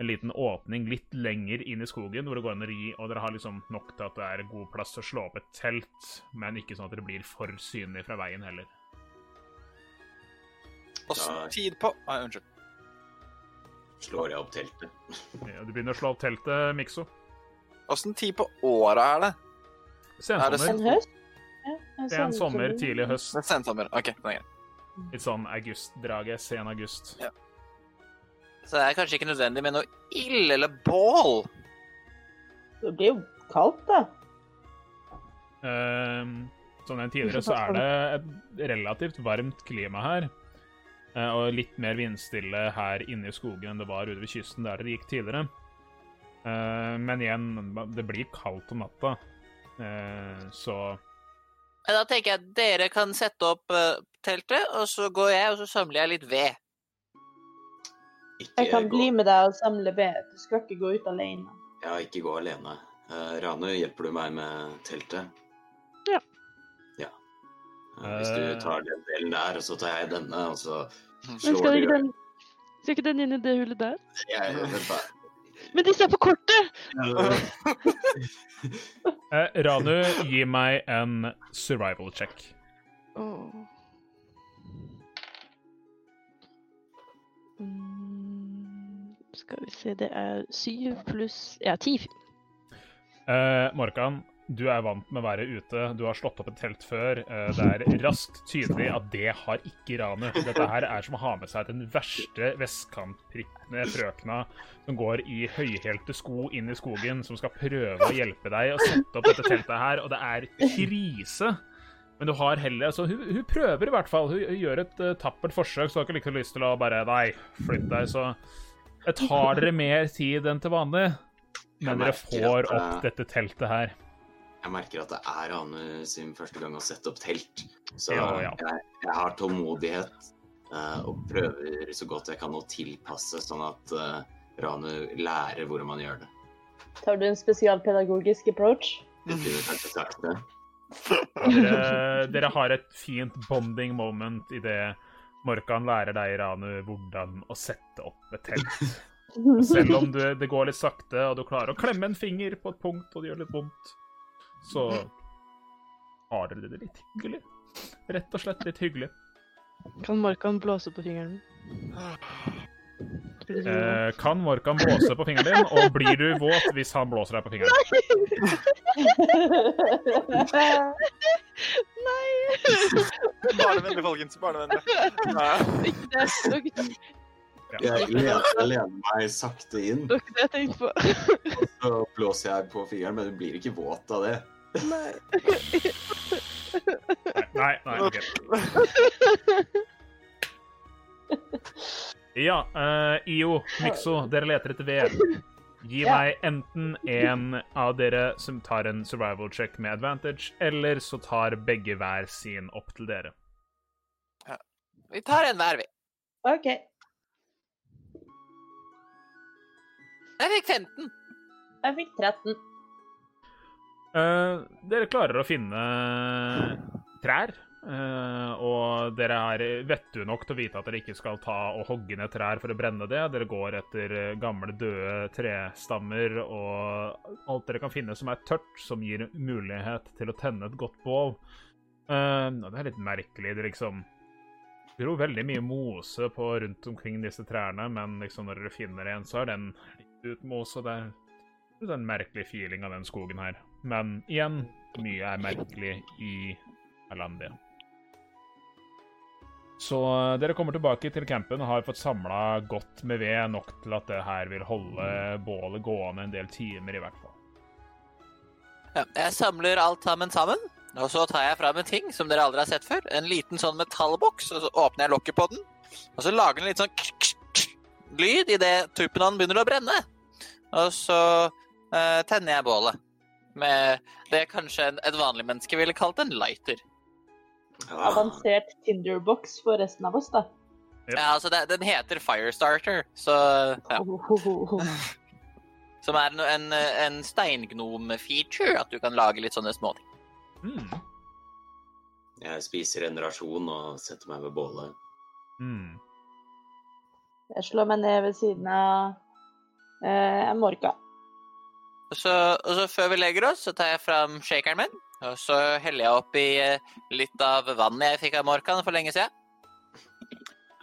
en liten åpning litt lenger inn i skogen, hvor det går an å ri, og dere har liksom nok til at det er god plass til å slå opp et telt, men ikke sånn at det blir for synlig fra veien heller. Åssen tid på Nei, unnskyld. slår jeg opp teltet. Ja, du begynner å slå opp teltet, Mikso. Åssen tid på året er det? Er det En høst? Ja, en Sen sommer, tidlig høst. Sen sommer, Sensommer. OK. det er. Litt sånn augustdraget. Sen august. Ja. Så det er kanskje ikke nødvendig med noe ild eller bål. Det blir jo kaldt, da. Uh, Som nevnt tidligere, [laughs] så er det et relativt varmt klima her. Uh, Og litt mer vindstille her inne i skogen enn det var ute ved kysten der dere gikk tidligere. Uh, Men igjen, det blir kaldt om natta. Eh, Så Da tenker jeg at dere kan sette opp eh, teltet, og så går jeg og så samler jeg litt ved. Ikke Jeg kan gå, bli med deg og samle ved. Du skal ikke gå ut alene. ja, ikke gå alene. Uh, Rane, hjelper du meg med teltet? Ja. Ja. Eh, hvis du tar den delen der, og så tar jeg denne, og så Men slår skal du ikke den, skal ikke den inn i det hullet der? Jeg, vent. Men disse er på kortet! [laughs] eh, Ranu, gi meg en survival check. Oh. Mm, skal vi se, det er syv pluss Ja, ti. Eh, Morkan, du er vant med å være ute. Du har slått opp et telt før. Eh, det er raskt tydelig at det har ikke Ranu. Dette her er som å ha med seg den verste vestkantprikkende frøkna som går i høyhælte sko inn i skogen, som skal prøve å hjelpe deg å sette opp dette teltet her, og det er krise. Men du har heller Så hun, hun prøver i hvert fall. Hun, hun gjør et uh, tappert forsøk, så har ikke like lyst til å bare Nei, flytt deg. Så det tar dere mer tid enn til vanlig. Men dere får opp eh, dette teltet her. Jeg merker at det er Ranu sin første gang å sette opp telt. Så Ja, ja. Jeg, jeg har tålmodighet eh, og prøver så godt jeg kan å tilpasse, sånn at uh, Ranu lærer hvordan man gjør det. Tar du en spesialpedagogisk approach? Det kunne kanskje sagt det. Dere, dere har et fint bonding moment idet Morkan lærer deg, Ranu, hvordan å sette opp et telt. [laughs] Selv om du, det går litt sakte, og du klarer å klemme en finger på et punkt, og det gjør litt vondt, så har dere det litt hyggelig. Rett og slett litt hyggelig. Kan Markan blåse på fingeren? Det? Eh, kan Morkan blåse på fingeren din, og blir du våt hvis han blåser deg på fingeren? Nei! Nei. Barnevennlig, folkens. Barnevennlig. Nei. Ikke det. Jeg lener, jeg lener meg sakte inn, det var ikke det jeg tenkte på. så blåser jeg på fingeren, men du blir ikke våt av det. Nei. [laughs] Nei, nei, ok. [laughs] Ja, eh, IO, Mikso, dere leter etter ved. Gi Ja. meg enten en av dere som tar en survival check med advantage, eller så tar begge hver sin opp til dere. Vi tar en hver, vi. OK. Jeg fikk 15. Jeg fikk 13. Eh, dere klarer å finne trær, Uh, og dere er vettue nok til å vite at dere ikke skal ta og hogge ned trær for å brenne det. Dere går etter eh, gamle, døde trestammer og alt dere kan finne som er tørt, som gir mulighet til å tenne et godt bål. Uh, det er litt merkelig. Det liksom gror veldig mye mose på rundt omkring disse trærne, men liksom når dere finner en, så er den litt ut mose. og er det er en merkelig feeling av den skogen her. Men igjen, mye er merkelig i Alandia. Så eh, dere kommer tilbake til campen og har fått samla godt med ved, nok til at det her vil holde bålet gående en del timer, i hvert fall. Ja, jeg samler alt sammen sammen, og så tar jeg fram en ting som dere aldri har sett før. En liten sånn metallboks, og så åpner jeg lokket på den. Og så lager den litt sånn lyd idet tuppen begynner å brenne. Og så uh, tenner jeg bålet med det kanskje en, et vanlig menneske ville kalt en lighter. Ja, Avansert Tinderbox for resten av oss, da. Yep. Ja, altså det, Den heter Firestarter, så ja. Som er en, en, en steingnom-feature, at du kan lage litt sånne småting. Mm. jeg spiser en rasjon og setter meg ved bålet. Mm. Jeg slår meg ned ved siden av eh, Morka. Og så, og så før vi legger oss, så tar jeg fram shakeren min. Og så heller jeg oppi eh, litt av vannet jeg fikk av Morkan for lenge siden.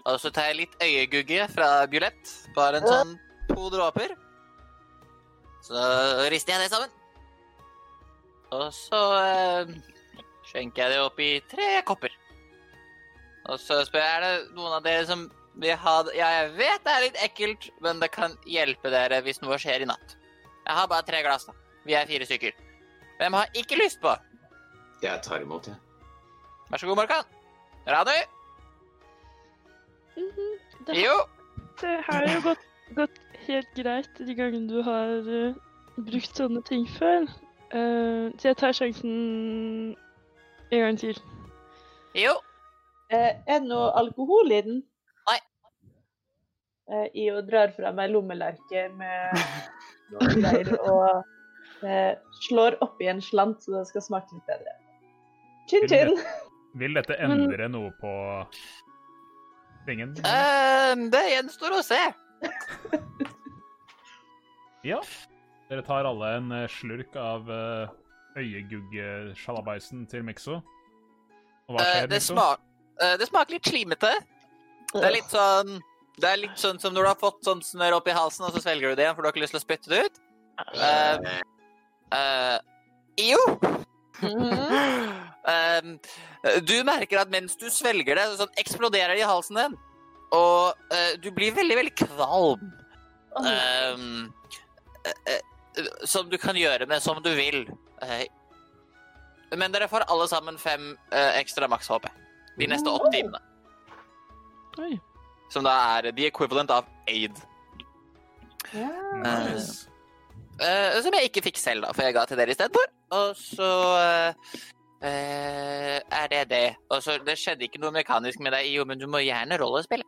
Og så tar jeg litt øyegugge fra Bjulett. Bare en sånn to dråper. Så rister jeg det sammen. Og så eh, skjenker jeg det opp i tre kopper. Og så spør jeg er det noen av dere som vil ha det Ja, jeg vet det er litt ekkelt, men det kan hjelpe dere hvis noe skjer i natt. Jeg har bare tre glass, da. Vi er fire stykker. Hvem har ikke lyst på? Jeg tar imot, jeg. Vær så god, Morkan. Radu? -hmm. Det, Jo. det har jo gått, gått helt greit de gangene du har uh, brukt sånne ting før. Uh, så jeg tar sjansen en gang til. Jo. Uh, er det noe alkohol i den? Nei. I Io drar fra meg lommelerke med [laughs] noe greier og eh, slår oppi en slant så det skal smake litt bedre. Chin chin! Vil dette Men- endre noe på tingen? Uh, det gjenstår å se. [laughs] Ja. Dere tar alle en eh, slurk av uh, øyegugge-sjalabaisen til Mikso. Og hva skjer, uh, det, smak, eh, det smaker litt slimete. Det er litt sånn Det er litt sånn som når du har fått sånn snørr opp i halsen, og så svelger du det igjen for du har ikke lyst til å spytte det ut. Uh, uh, jo. Um, [laughs] du merker at mens du svelger det, sånn eksploderer det i halsen din. Og uh, du blir veldig, veldig kvalm. Um, som du kan gjøre med som du vil. Men dere får alle sammen fem ekstra maks HP de neste åtte timene. Oi. Som da er the equivalent av aid. Nice. Uh, som jeg ikke fikk selv, da, for jeg ga til dere istedenfor. Og så uh, eh, er det det. Og så Det skjedde ikke noe mekanisk med deg, Jo, men du må gjerne rollespille.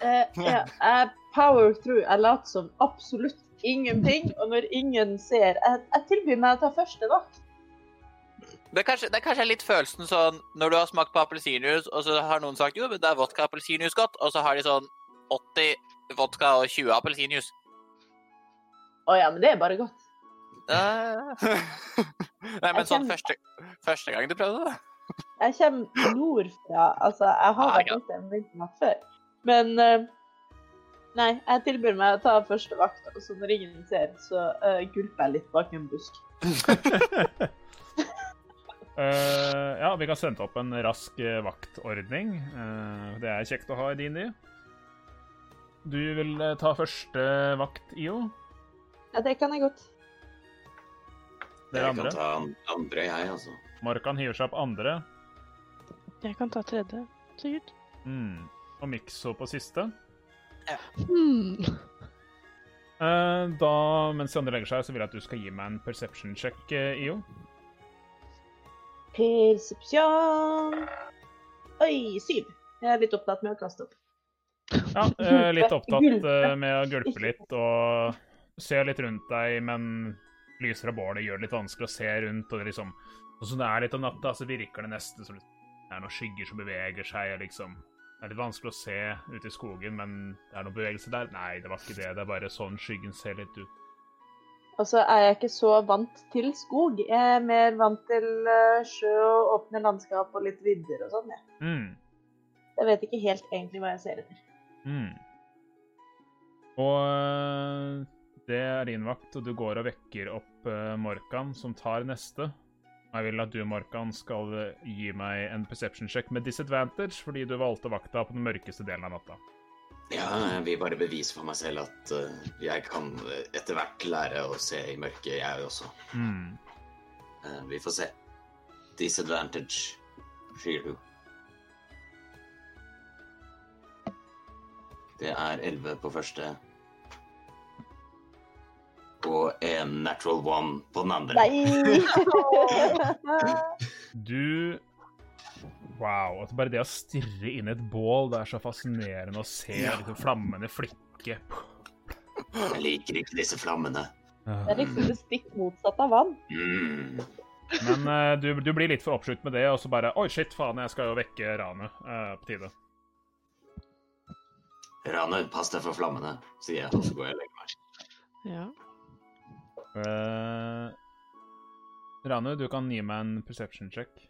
Uh, ja, jeg power through. Jeg later som absolutt ingenting. Og når ingen ser Jeg, jeg tilbyr meg å ta første vakt. Det er, kanskje, det er kanskje litt følelsen sånn når du har smakt på appelsinjuice, og så har noen sagt jo, men det er vodka appelsinjuice godt, og så har de sånn 80 vodka og 20 appelsinjuice. Å ja, men det er bare godt. [laughs] Nei, men sånn første, første gang du prøvde det? Jeg kommer nordfra. Altså, jeg har Ah, vært ute en vinternatt før. Men eh, Nei, jeg tilbyr meg å ta første vakt, og så når ingen ser, så uh, gulper jeg litt bak en busk. [laughs] [laughs] Eh, ja, vi kan sende opp en rask uh, vaktordning. Uh, det er kjekt å ha i din tid. Du vil ta første vakt, IO? Ja, det kan jeg godt. Dere Jeg andre? kan ta andre, jeg, altså. Markan hiver seg opp andre. Jeg kan ta tredje, sikkert. Mm. Og Mikso på siste. Ja. Eh, da, mens de andre legger seg, så vil jeg at du skal gi meg en perception check, IO. Persepsjon Oi, syv. Jeg er litt opptatt med å kaste opp. Ja, litt opptatt eh, med å gulpe litt og se litt rundt deg, men lys fra bålet gjør det litt vanskelig å se rundt. Og liksom, Sånn som det er litt om natta, så virker det nesten som det er noen skygger som beveger seg. liksom, Det er litt vanskelig å se ute i skogen, men det er noen bevegelse der. Nei, det var ikke det. Det er bare sånn skyggen ser litt ut. Og så er jeg ikke så vant til skog. Jeg er mer vant til eh, sjø og åpne landskap og litt vidder og sånn. jeg. Mm. Jeg vet ikke helt egentlig hva jeg ser etter. Mm. Og øh, det er din vakt, og du går og vekker opp øh, Morkan, som tar neste. Jeg vil at du, Morkan, skal gi meg en perception check med disadvantage, fordi du valgte vakta på den mørkeste delen av natta. Ja, jeg vil bare bevise for meg selv at uh, jeg kan eh, etter hvert lære å se i mørket, jeg også. Mm. Uh, vi får se. Disadvantage, sier du. Det er 11 på første. Og en natural one på den andre. Nei! [laughs] [laughs] Du Wow. At bare det å stirre inn i et bål, det er så fascinerende å se Ja. liksom, flammene flikke. Jeg liker ikke disse flammene. Det er liksom det stikk motsatte av vann. Mm. Men uh, du, du blir litt for oppslukt med det, og så bare Oi, shit, faen, jeg skal jo vekke Rane. Uh, på tide. Rane, pass deg for flammene, sier jeg, og så går jeg og legger meg. Ja. Uh, Ranu, du kan gi meg en perception check.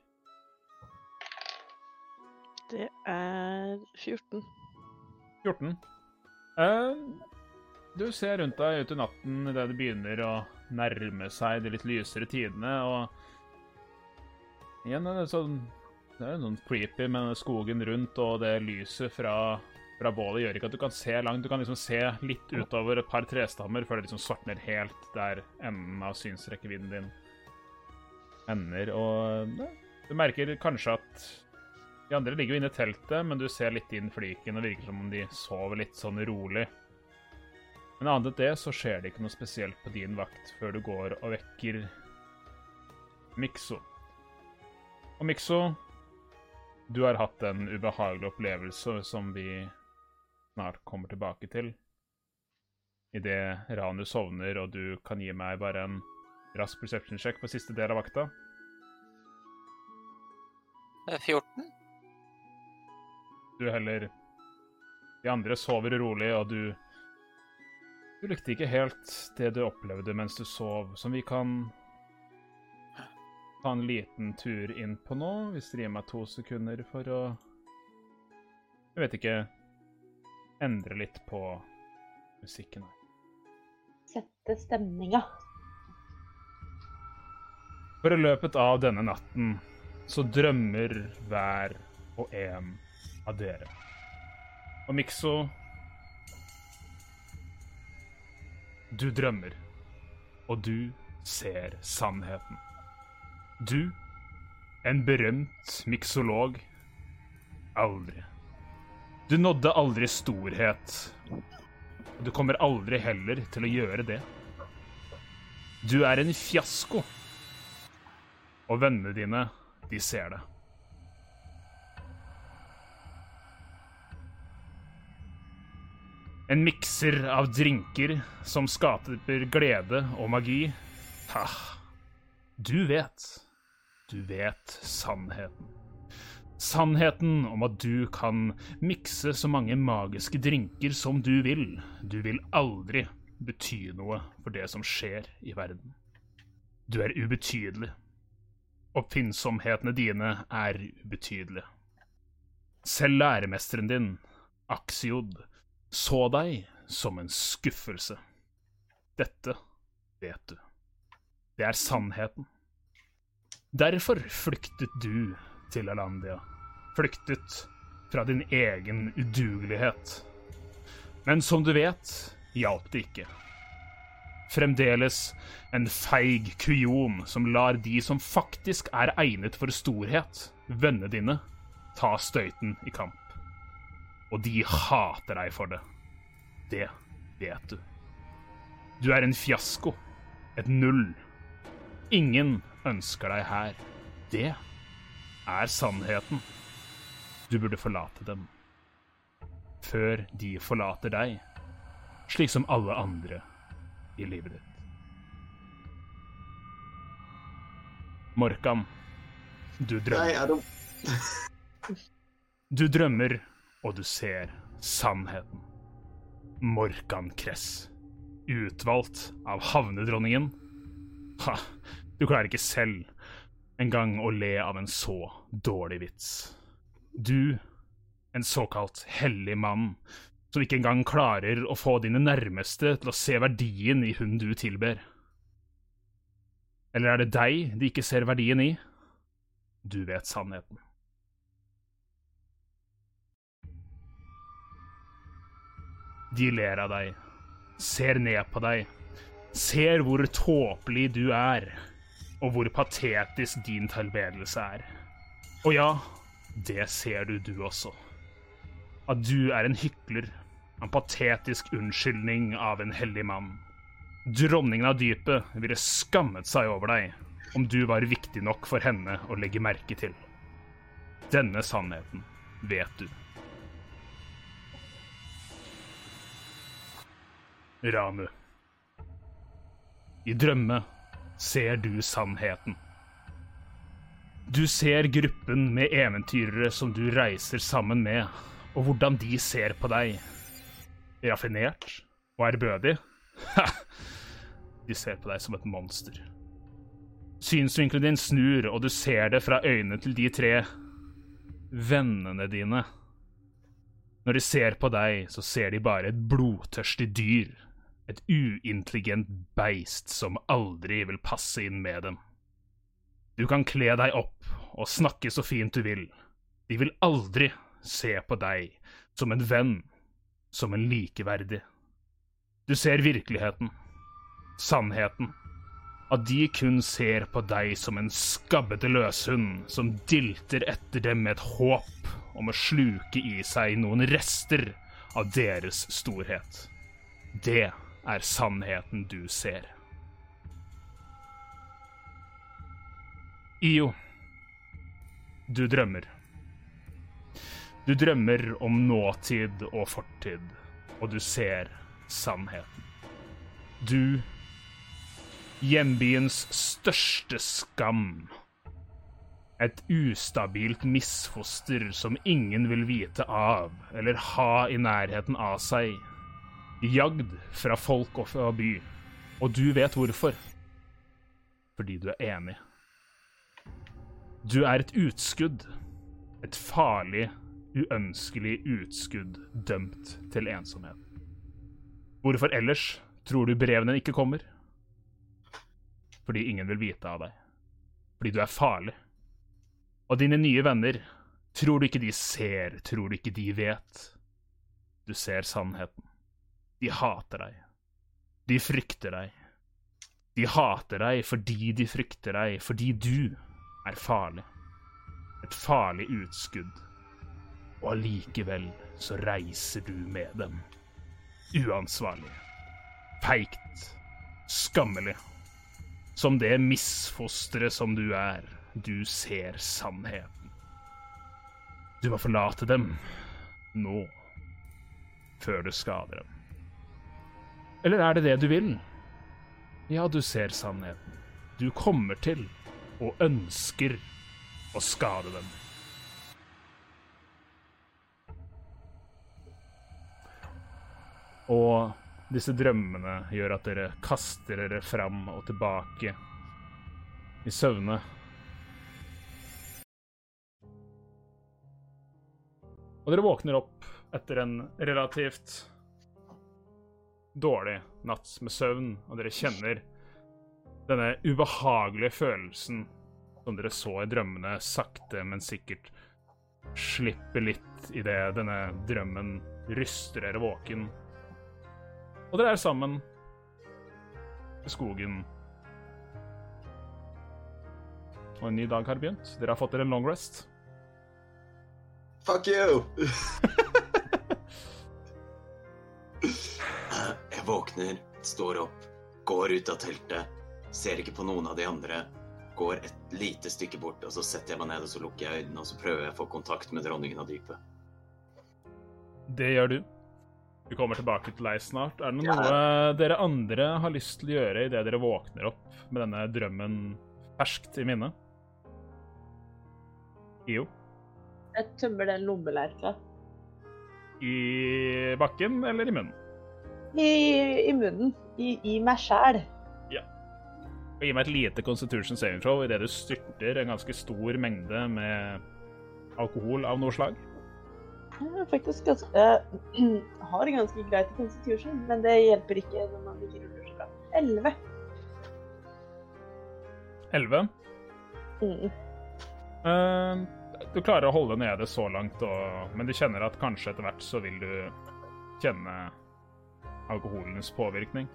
Det er 14. 14. Eh, du ser rundt deg ut i natten idet det begynner å nærme seg de litt lysere tidene, og igjen er det sånn Det er noen creepy med skogen rundt, og det lyset fra, fra bålet gjør ikke at du kan se langt. Du kan liksom se litt utover et par trestammer før det liksom svartner helt der enden av synsrekkevidden din ender, og ja, du merker kanskje at de andre ligger jo inne i teltet, men du ser litt inn fliken, og virker som om de sover litt sånn rolig. Men annet enn det så skjer det ikke noe spesielt på din vakt før du går og vekker Mikso. Og Mikso, du har hatt en ubehagelig opplevelse som vi snart kommer tilbake til. Idet Ranu sovner og du kan gi meg bare en rask perception check på siste del av vakta. Eh, 14? Du heller De andre sover rolig, og du Du likte ikke helt det du opplevde mens du sov, som vi kan ta en liten tur inn på nå, hvis dere gir meg to sekunder for å Jeg vet ikke Endre litt på musikken her. Sette stemninga. For i løpet av denne natten så drømmer hver og en av dere. Og Mikso Du drømmer, og du ser sannheten. Du, en berømt miksolog, aldri. Du nådde aldri storhet. og Du kommer aldri heller til å gjøre det. Du er en fiasko. Og vennene dine, de ser det. En mikser av drinker som skaper glede og magi. Ha. Du vet. Du vet sannheten. Sannheten om at du kan mikse så mange magiske drinker som du vil. Du vil aldri bety noe for det som skjer i verden. Du er ubetydelig. Oppfinnsomhetene dine er ubetydelige. Selv læremesteren din, Axiod, så deg som en skuffelse. Dette vet du. Det er sannheten. Derfor flyktet du til Alandia. Flyktet fra din egen udugelighet. Men som du vet, hjalp det ikke. Fremdeles en feig kujon som lar de som faktisk er egnet for storhet, vennene dine, ta støyten i kamp. Og de hater deg for det. Det vet du. Du er en fiasko. Et null. Ingen ønsker deg her. Det er sannheten. Du burde forlate dem. Før de forlater deg, slik som alle andre i livet ditt. Morkan, du drømmer. er Du drømmer, og du ser sannheten. Morkan Kress. Utvalgt av havnedronningen. Ha, du klarer ikke selv engang å le av en så dårlig vits. Du, en såkalt hellig mann, som ikke engang klarer å få dine nærmeste til å se verdien i hun du tilber. Eller er det deg de ikke ser verdien i? Du vet sannheten. De ler av deg, ser ned på deg, ser hvor tåpelig du er, og hvor patetisk din tilbedelse er. Og ja, det ser du, du også. At du er en hykler, en patetisk unnskyldning av en hellig mann. Dronningen av dypet ville skammet seg over deg om du var viktig nok for henne å legge merke til. Denne sannheten vet du. Ranu. I drømme ser du sannheten. Du ser gruppen med eventyrere som du reiser sammen med, og hvordan de ser på deg. Raffinert og ærbødig? De ser på deg som et monster. Synsvinkelen din snur, og du ser det fra øynene til de tre vennene dine. Når de ser på deg, så ser de bare et blodtørstig dyr. Et uintelligent beist som aldri vil passe inn med dem. Du kan kle deg opp og snakke så fint du vil. De vil aldri se på deg som en venn, som en likeverdig. Du ser virkeligheten, sannheten. At de kun ser på deg som en skabbete løshund som dilter etter dem med et håp om å sluke i seg noen rester av deres storhet. Det er sannheten du ser. Io, du drømmer. Du drømmer om nåtid og fortid, og du ser sannheten. Du, hjembyens største skam. Et ustabilt misfoster som ingen vil vite av eller ha i nærheten av seg. Jagd fra folk og fra by. Og du vet hvorfor. Fordi du er enig. Du er et utskudd. Et farlig, uønskelig utskudd dømt til ensomhet. Hvorfor ellers tror du brevene ikke kommer? Fordi ingen vil vite av deg. Fordi du er farlig. Og dine nye venner, tror du ikke de ser, tror du ikke de vet? Du ser sannheten. De hater deg. De frykter deg. De hater deg fordi de frykter deg, fordi du er farlig. Et farlig utskudd. Og allikevel så reiser du med dem. Uansvarlig. Feigt. Skammelig. Som det misfosteret som du er. Du ser sannheten. Du må forlate dem. Nå. Før du skader dem. Eller er det det du vil? Ja, du ser sannheten. Du kommer til og ønsker å skade dem. Og disse drømmene gjør at dere kaster dere fram og tilbake i søvne. Og dere våkner opp etter en relativt dårlig natt med søvn, og dere kjenner denne ubehagelige følelsen som dere så i drømmene, sakte, men sikkert slipper litt idet denne drømmen ryster dere våken. Og dere er sammen i skogen. Og en ny dag har begynt. Dere har fått dere en long rest. Fuck you! [laughs] våkner, står opp, går ut av teltet, ser ikke på noen av de andre. Går et lite stykke bort, og så setter jeg meg ned og så lukker jeg øynene og så prøver jeg å få kontakt med dronningen av dypet. Det gjør du. Du kommer tilbake til deg snart. Er det noe dere andre har lyst til å gjøre idet dere våkner opp med denne drømmen ferskt i minne? Jo. Jeg tømmer den lommelerka I bakken eller i munnen? I, i munnen. I, i meg sjæl. Og Gi meg et lite Constitution saving throw idet du styrter en ganske stor mengde med alkohol av noe slag. Jeg faktisk ganske Jeg [clears throat] har ganske greit constitution, men det hjelper ikke når man ikke ruller så bra. Elleve. 11. Mm. Uh, du klarer å holde nede så langt, og, men du kjenner at kanskje etter hvert så vil du kjenne alkoholens påvirkning.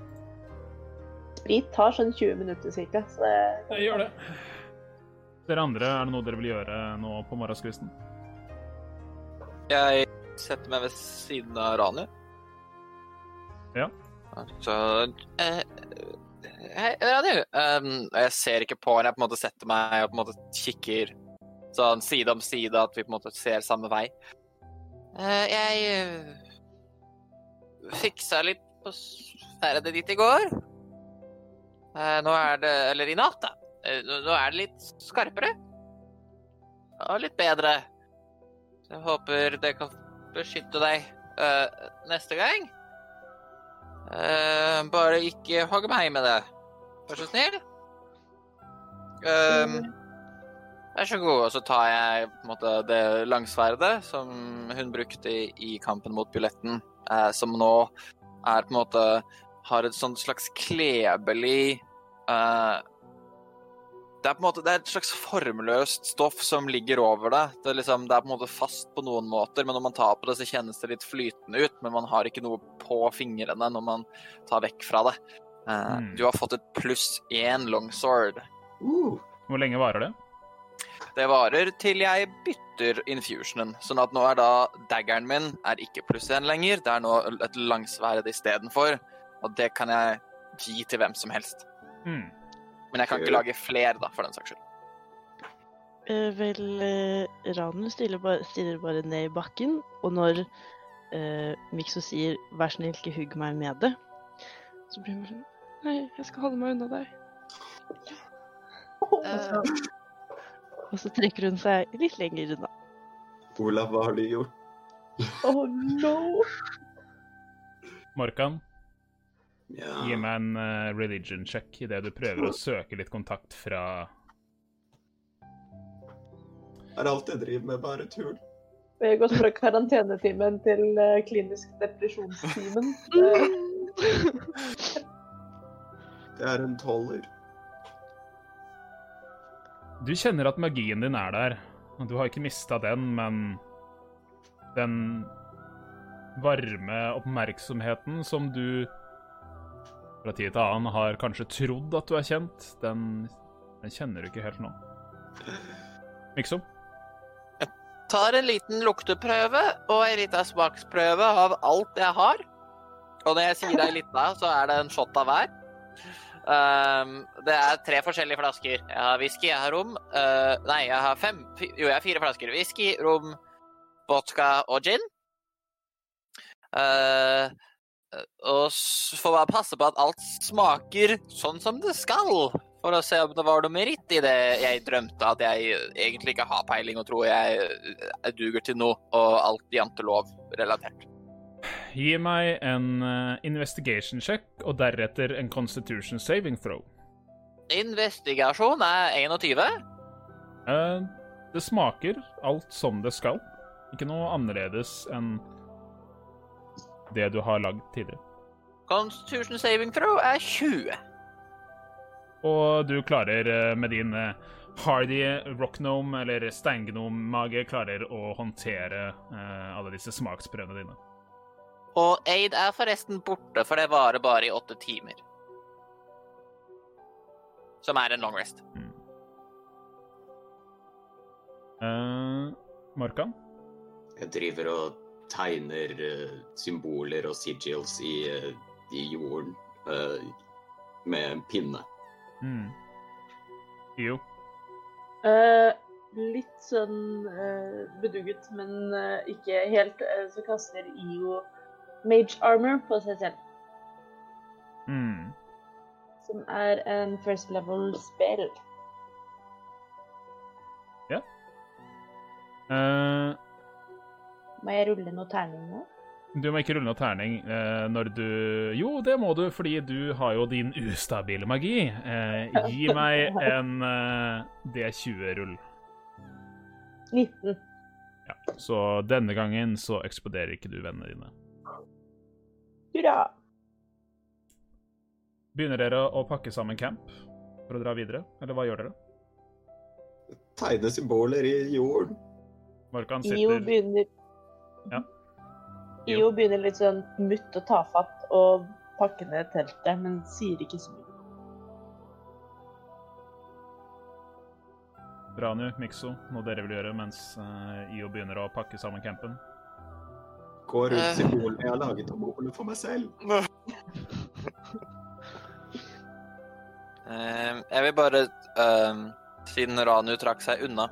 Sprit tar sånn 20 minutter cirka, så det det gjør det. Dere andre, er det noe dere vil gjøre nå på morgenskvisten? Jeg setter meg ved siden av Rani. Ja. Så eh, Hei, Rani. Um, jeg ser ikke på henne. Jeg på en måte setter meg og på en måte kikker sånn side om side, at vi på en måte ser samme vei. Uh, jeg fiksa litt på sverdet ditt i går. Eh, nå er det Eller i natt, da. Eh, nå er det litt skarpere. Og litt bedre. Så jeg håper det kan beskytte deg eh, neste gang. Bare ikke hogg meg med det. Vær så snill. Um, Vær så god. Og så tar jeg måte det langsverdet som hun brukte i, kampen mot billetten, eh, som nå er på en måte Har et sånt slags klebelig eh, Det er på en måte det er et slags formløst stoff som ligger over det. Det er, liksom, det er på en måte fast på noen måter, men når man tar på det, så kjennes det litt flytende ut. Men man har ikke noe på fingrene når man tar vekk fra det. Eh, Mm. Du har fått et pluss én longsword. Uh, Hvor lenge varer det? Det varer til jeg bytter infusionen. Sånn at nå er da daggeren min er ikke pluss én lenger. Det er nå et langsverd istedenfor. Og det kan jeg gi til hvem som helst. Mm. Men jeg kan ikke lage flere, da, for den saks skyld. Eh, vel, eh, Ranu stiller bare, stirrer bare ned i bakken, og når eh, Mikso sier 'vær snill, ikke hugg meg med det', Så blir hun sånn Nei, jeg skal holde meg unna deg. så, og så trekker hun seg litt lenger unna. Olav, hva har du gjort? Oh no! Morkan, Ja. gi meg en eh, religion check idet du prøver å søke litt kontakt fra Er alt jeg driver med, bare tull? Vi har gått fra karantenetimen til eh, klinisk depresjonstimen. [laughs] Det er en tolver. Du kjenner at magien din er der. og Du har ikke mista den, men den varme oppmerksomheten som du fra tid til annen har kanskje trodd at du er kjent, den, den kjenner du ikke helt nå. Liksom. Tar en liten lukteprøve og en liten smaksprøve av alt jeg har. Og når jeg sier ei lita, så er det en shot av hver. Um, det er tre forskjellige flasker. Jeg har whisky, jeg har rom. Uh, nei, jeg har fem Jo, jeg har fire flasker. Whisky, rom, vodka og gin. Uh, og får bare passe på at alt smaker sånn som det skal. For å se om det var noe meritt i det jeg drømte at jeg egentlig ikke har peiling og tror jeg eh, duger til noe, og alt jantelov-relatert. Gi meg en uh, investigation check og deretter en constitution saving throw. Investigasjon er 21. Uh, det smaker alt som det skal. Ikke noe annerledes enn det du har lagd tidligere. Constitution saving throw er 20. Og du klarer eh, med din eh, hardy rockgnome, eller steingnome-mage, klarer å håndtere eh, alle disse smaksprøvene dine. Og Aid er forresten borte, for det varer bare i åtte timer. Som er en long rest. Eh, Morkan? Jeg driver og tegner uh, symboler og sigils i, uh, i jorden med en pinne. Mm. Jo. eh, litt sånn bedugget, men ikke helt, så kaster IO Mage Armor på seg selv. Mm. Som er en first level spell. Uh, Må jeg rulle noe terning nå? du må ikke rulle noe terning uh, når du Jo, det må du, fordi du har jo din ustabile magi. Uh, gi [laughs] meg en eh, D20-rull. 19. Ja, så denne gangen så eksploderer ikke du vennene dine. Hurra! Begynner dere å pakke sammen camp for å dra videre, eller hva gjør dere? Tegne symboler i jorden. Morkan IO begynner Ja. IO begynner litt sånn mutt og tafatt og pakke ned teltet, men sier ikke så mye. Branu, Mikso, noe dere vil gjøre mens eh, IO begynner å pakke sammen campen? Gå Eh. rundt symbolene jeg har laget om ordene for meg selv. Eh, jeg vil bare, eh, siden Ranu trakk seg unna,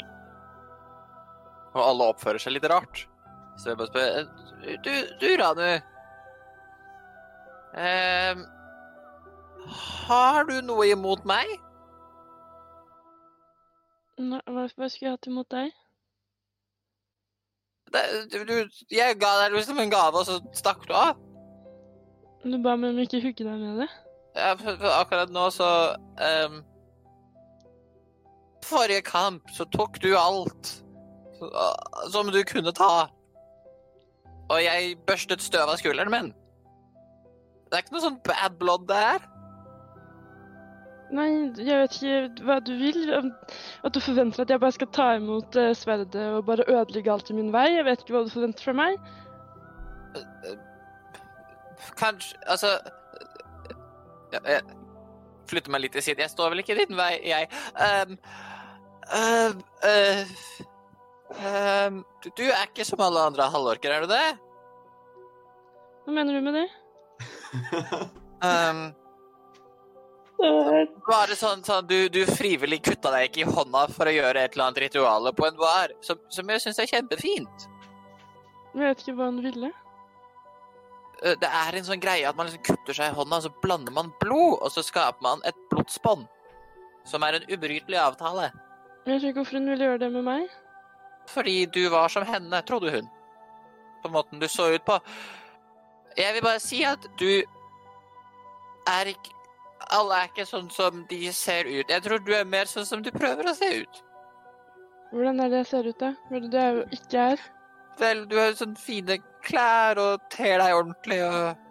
og alle oppfører seg litt rart, så vil jeg bare spørre eh, Du, du Ranu. Eh, har du noe imot meg? Nei, hva skulle jeg hatt imot deg? Det, du, du, jeg ga deg liksom en gave, og så stakk du av. Du ba meg om ikke hugge deg med det. Ja, for, for akkurat nå så um, forrige kamp så tok du alt så- som du kunne ta. Og jeg børstet støv av skulderen min. Det er ikke noe sånn bad blood der. Nei, jeg vet ikke hva du vil. At du forventer at jeg bare skal ta imot eh, sverdet og bare ødelegge alt i min vei. Jeg vet ikke hva du forventer fra meg. Kanskje Altså jeg, flytter meg litt til siden. Jeg står vel ikke i din vei, jeg. Um, um, uh, um, du, du er ikke som alle andre halvorker, er du det? Hva mener du med det? Um, [laughs] bare sånn, sånn du, du frivillig kutta deg ikke i hånda for å gjøre et eller annet ritual på en bar, som, som jeg syns er kjempefint. Jeg vet ikke hva han ville. Uh, Det er en sånn greie at man liksom kutter seg i hånda, så blander man blod, og så skaper man et blodsbånd. Som er en ubrytelig avtale. Jeg vet ikke hvorfor hun ville gjøre det med meg. Fordi du var som henne, trodde hun. På måten du så ut på. Jeg vil bare si at du er ikke Alle er ikke sånn som de ser ut. Jeg tror du er mer sånn som du prøver å se ut. Hvordan er det jeg ser ut, da? Hva er det jeg ikke er? Vel, du har sånn fine klær og ter deg ordentlig og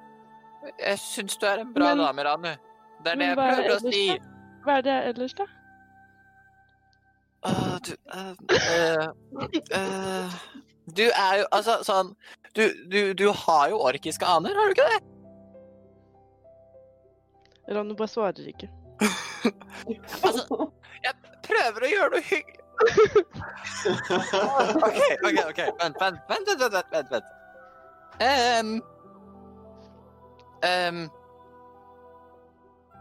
Jeg syns du er en bra Men- dame, Ranu. Det er det jeg er prøver å si. Hva er det ellers, da? Åh, du øh, øh, øh, Du er jo altså sånn du, du, du har jo orkiske aner, har du ikke det? Ranu bare svarer ikke. [laughs] Altså, jeg prøver å gjøre noe hyggelig. [laughs] OK, OK, ok. Vent, vent, vent. vent, vent, vent, vent. Um, ehm,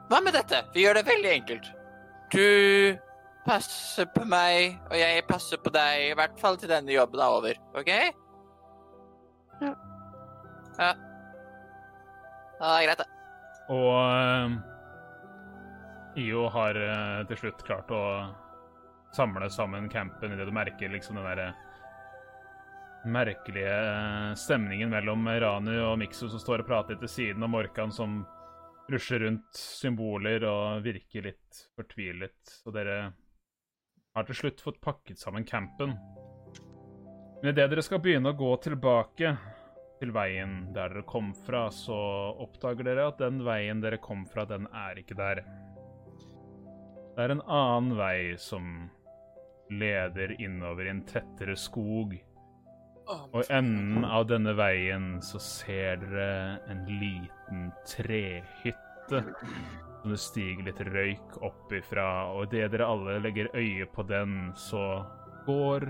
hva med dette? Vi gjør det veldig enkelt. Du passer på meg, og jeg passer på deg, i hvert fall til denne jobben er over. OK? Ja. Ja. Ja, det er greit, det. Og eh, IO har eh, til slutt klart å samle sammen campen idet du merker liksom den derre merkelige eh, stemningen mellom Ranu og Mikso som står og prater til siden, og Morkan som rusher rundt symboler og virker litt fortvilet. Og dere har til slutt fått pakket sammen campen. Men idet dere skal begynne å gå tilbake til veien der dere kom fra, så oppdager dere at den veien dere kom fra, den er ikke der. Det er en annen vei som leder innover i en tettere skog. Og i enden av denne veien så ser dere en liten trehytte som det stiger litt røyk opp ifra, og idet dere alle legger øye på den, så går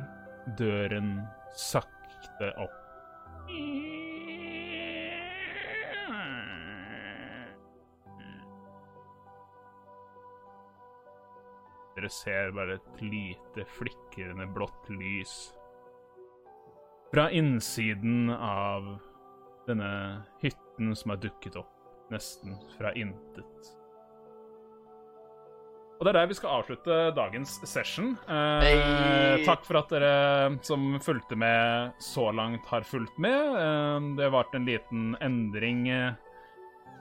døren sakte opp. Dere ser bare et lite flikrende blått lys fra innsiden av denne hytten som har dukket opp nesten fra intet. Og det er der vi skal avslutte dagens session. Eh, takk for at dere som fulgte med så langt, har fulgt med. Eh, det ble en liten endring eh,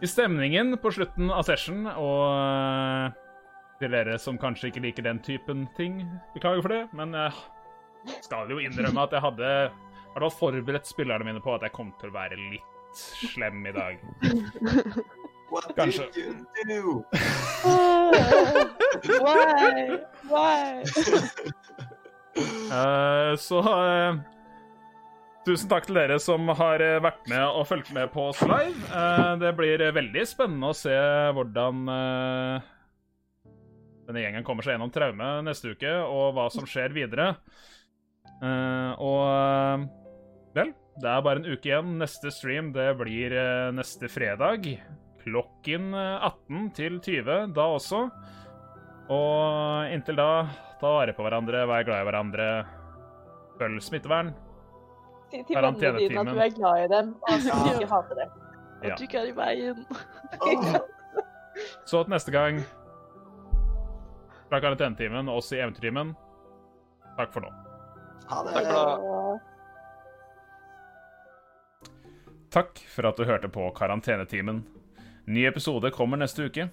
i stemningen på slutten av session, og eh, til dere som kanskje ikke liker den typen ting, beklager for det, men jeg skal jo innrømme at jeg hadde hvert fall forberedt spillerne mine på at jeg kom til å være litt slem i dag. What Kanskje. did you do? [laughs] Why? Why? [laughs] Eh, så eh, tusen takk til dere som har eh, vært med og fulgt med på oss live. Eh, det blir eh, veldig spennende å se hvordan eh, denne gjengen kommer seg gjennom traume neste uke, og hva som skjer videre. Uh, og eh, vel, det er bare en uke igjen. Neste stream det blir eh, neste fredag klokken eh, 18 til 20 da også. Og inntil da, ta vare på hverandre, vær glad i hverandre, følg smittevern. Si til vennene dine at du er glad i dem, og at du ikke hater dem. Og At du ikke er i veien. [laughs] Så til neste gang fra karantenetimen og oss i Eventyrtimen, takk for nå. Ha det. Takk for nå. Takk for at du hørte på Karantenetimen. Ny episode kommer neste uke.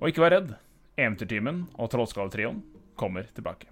Og ikke vær redd. Eventyrtimen og Trollskalletrioen kommer tilbake.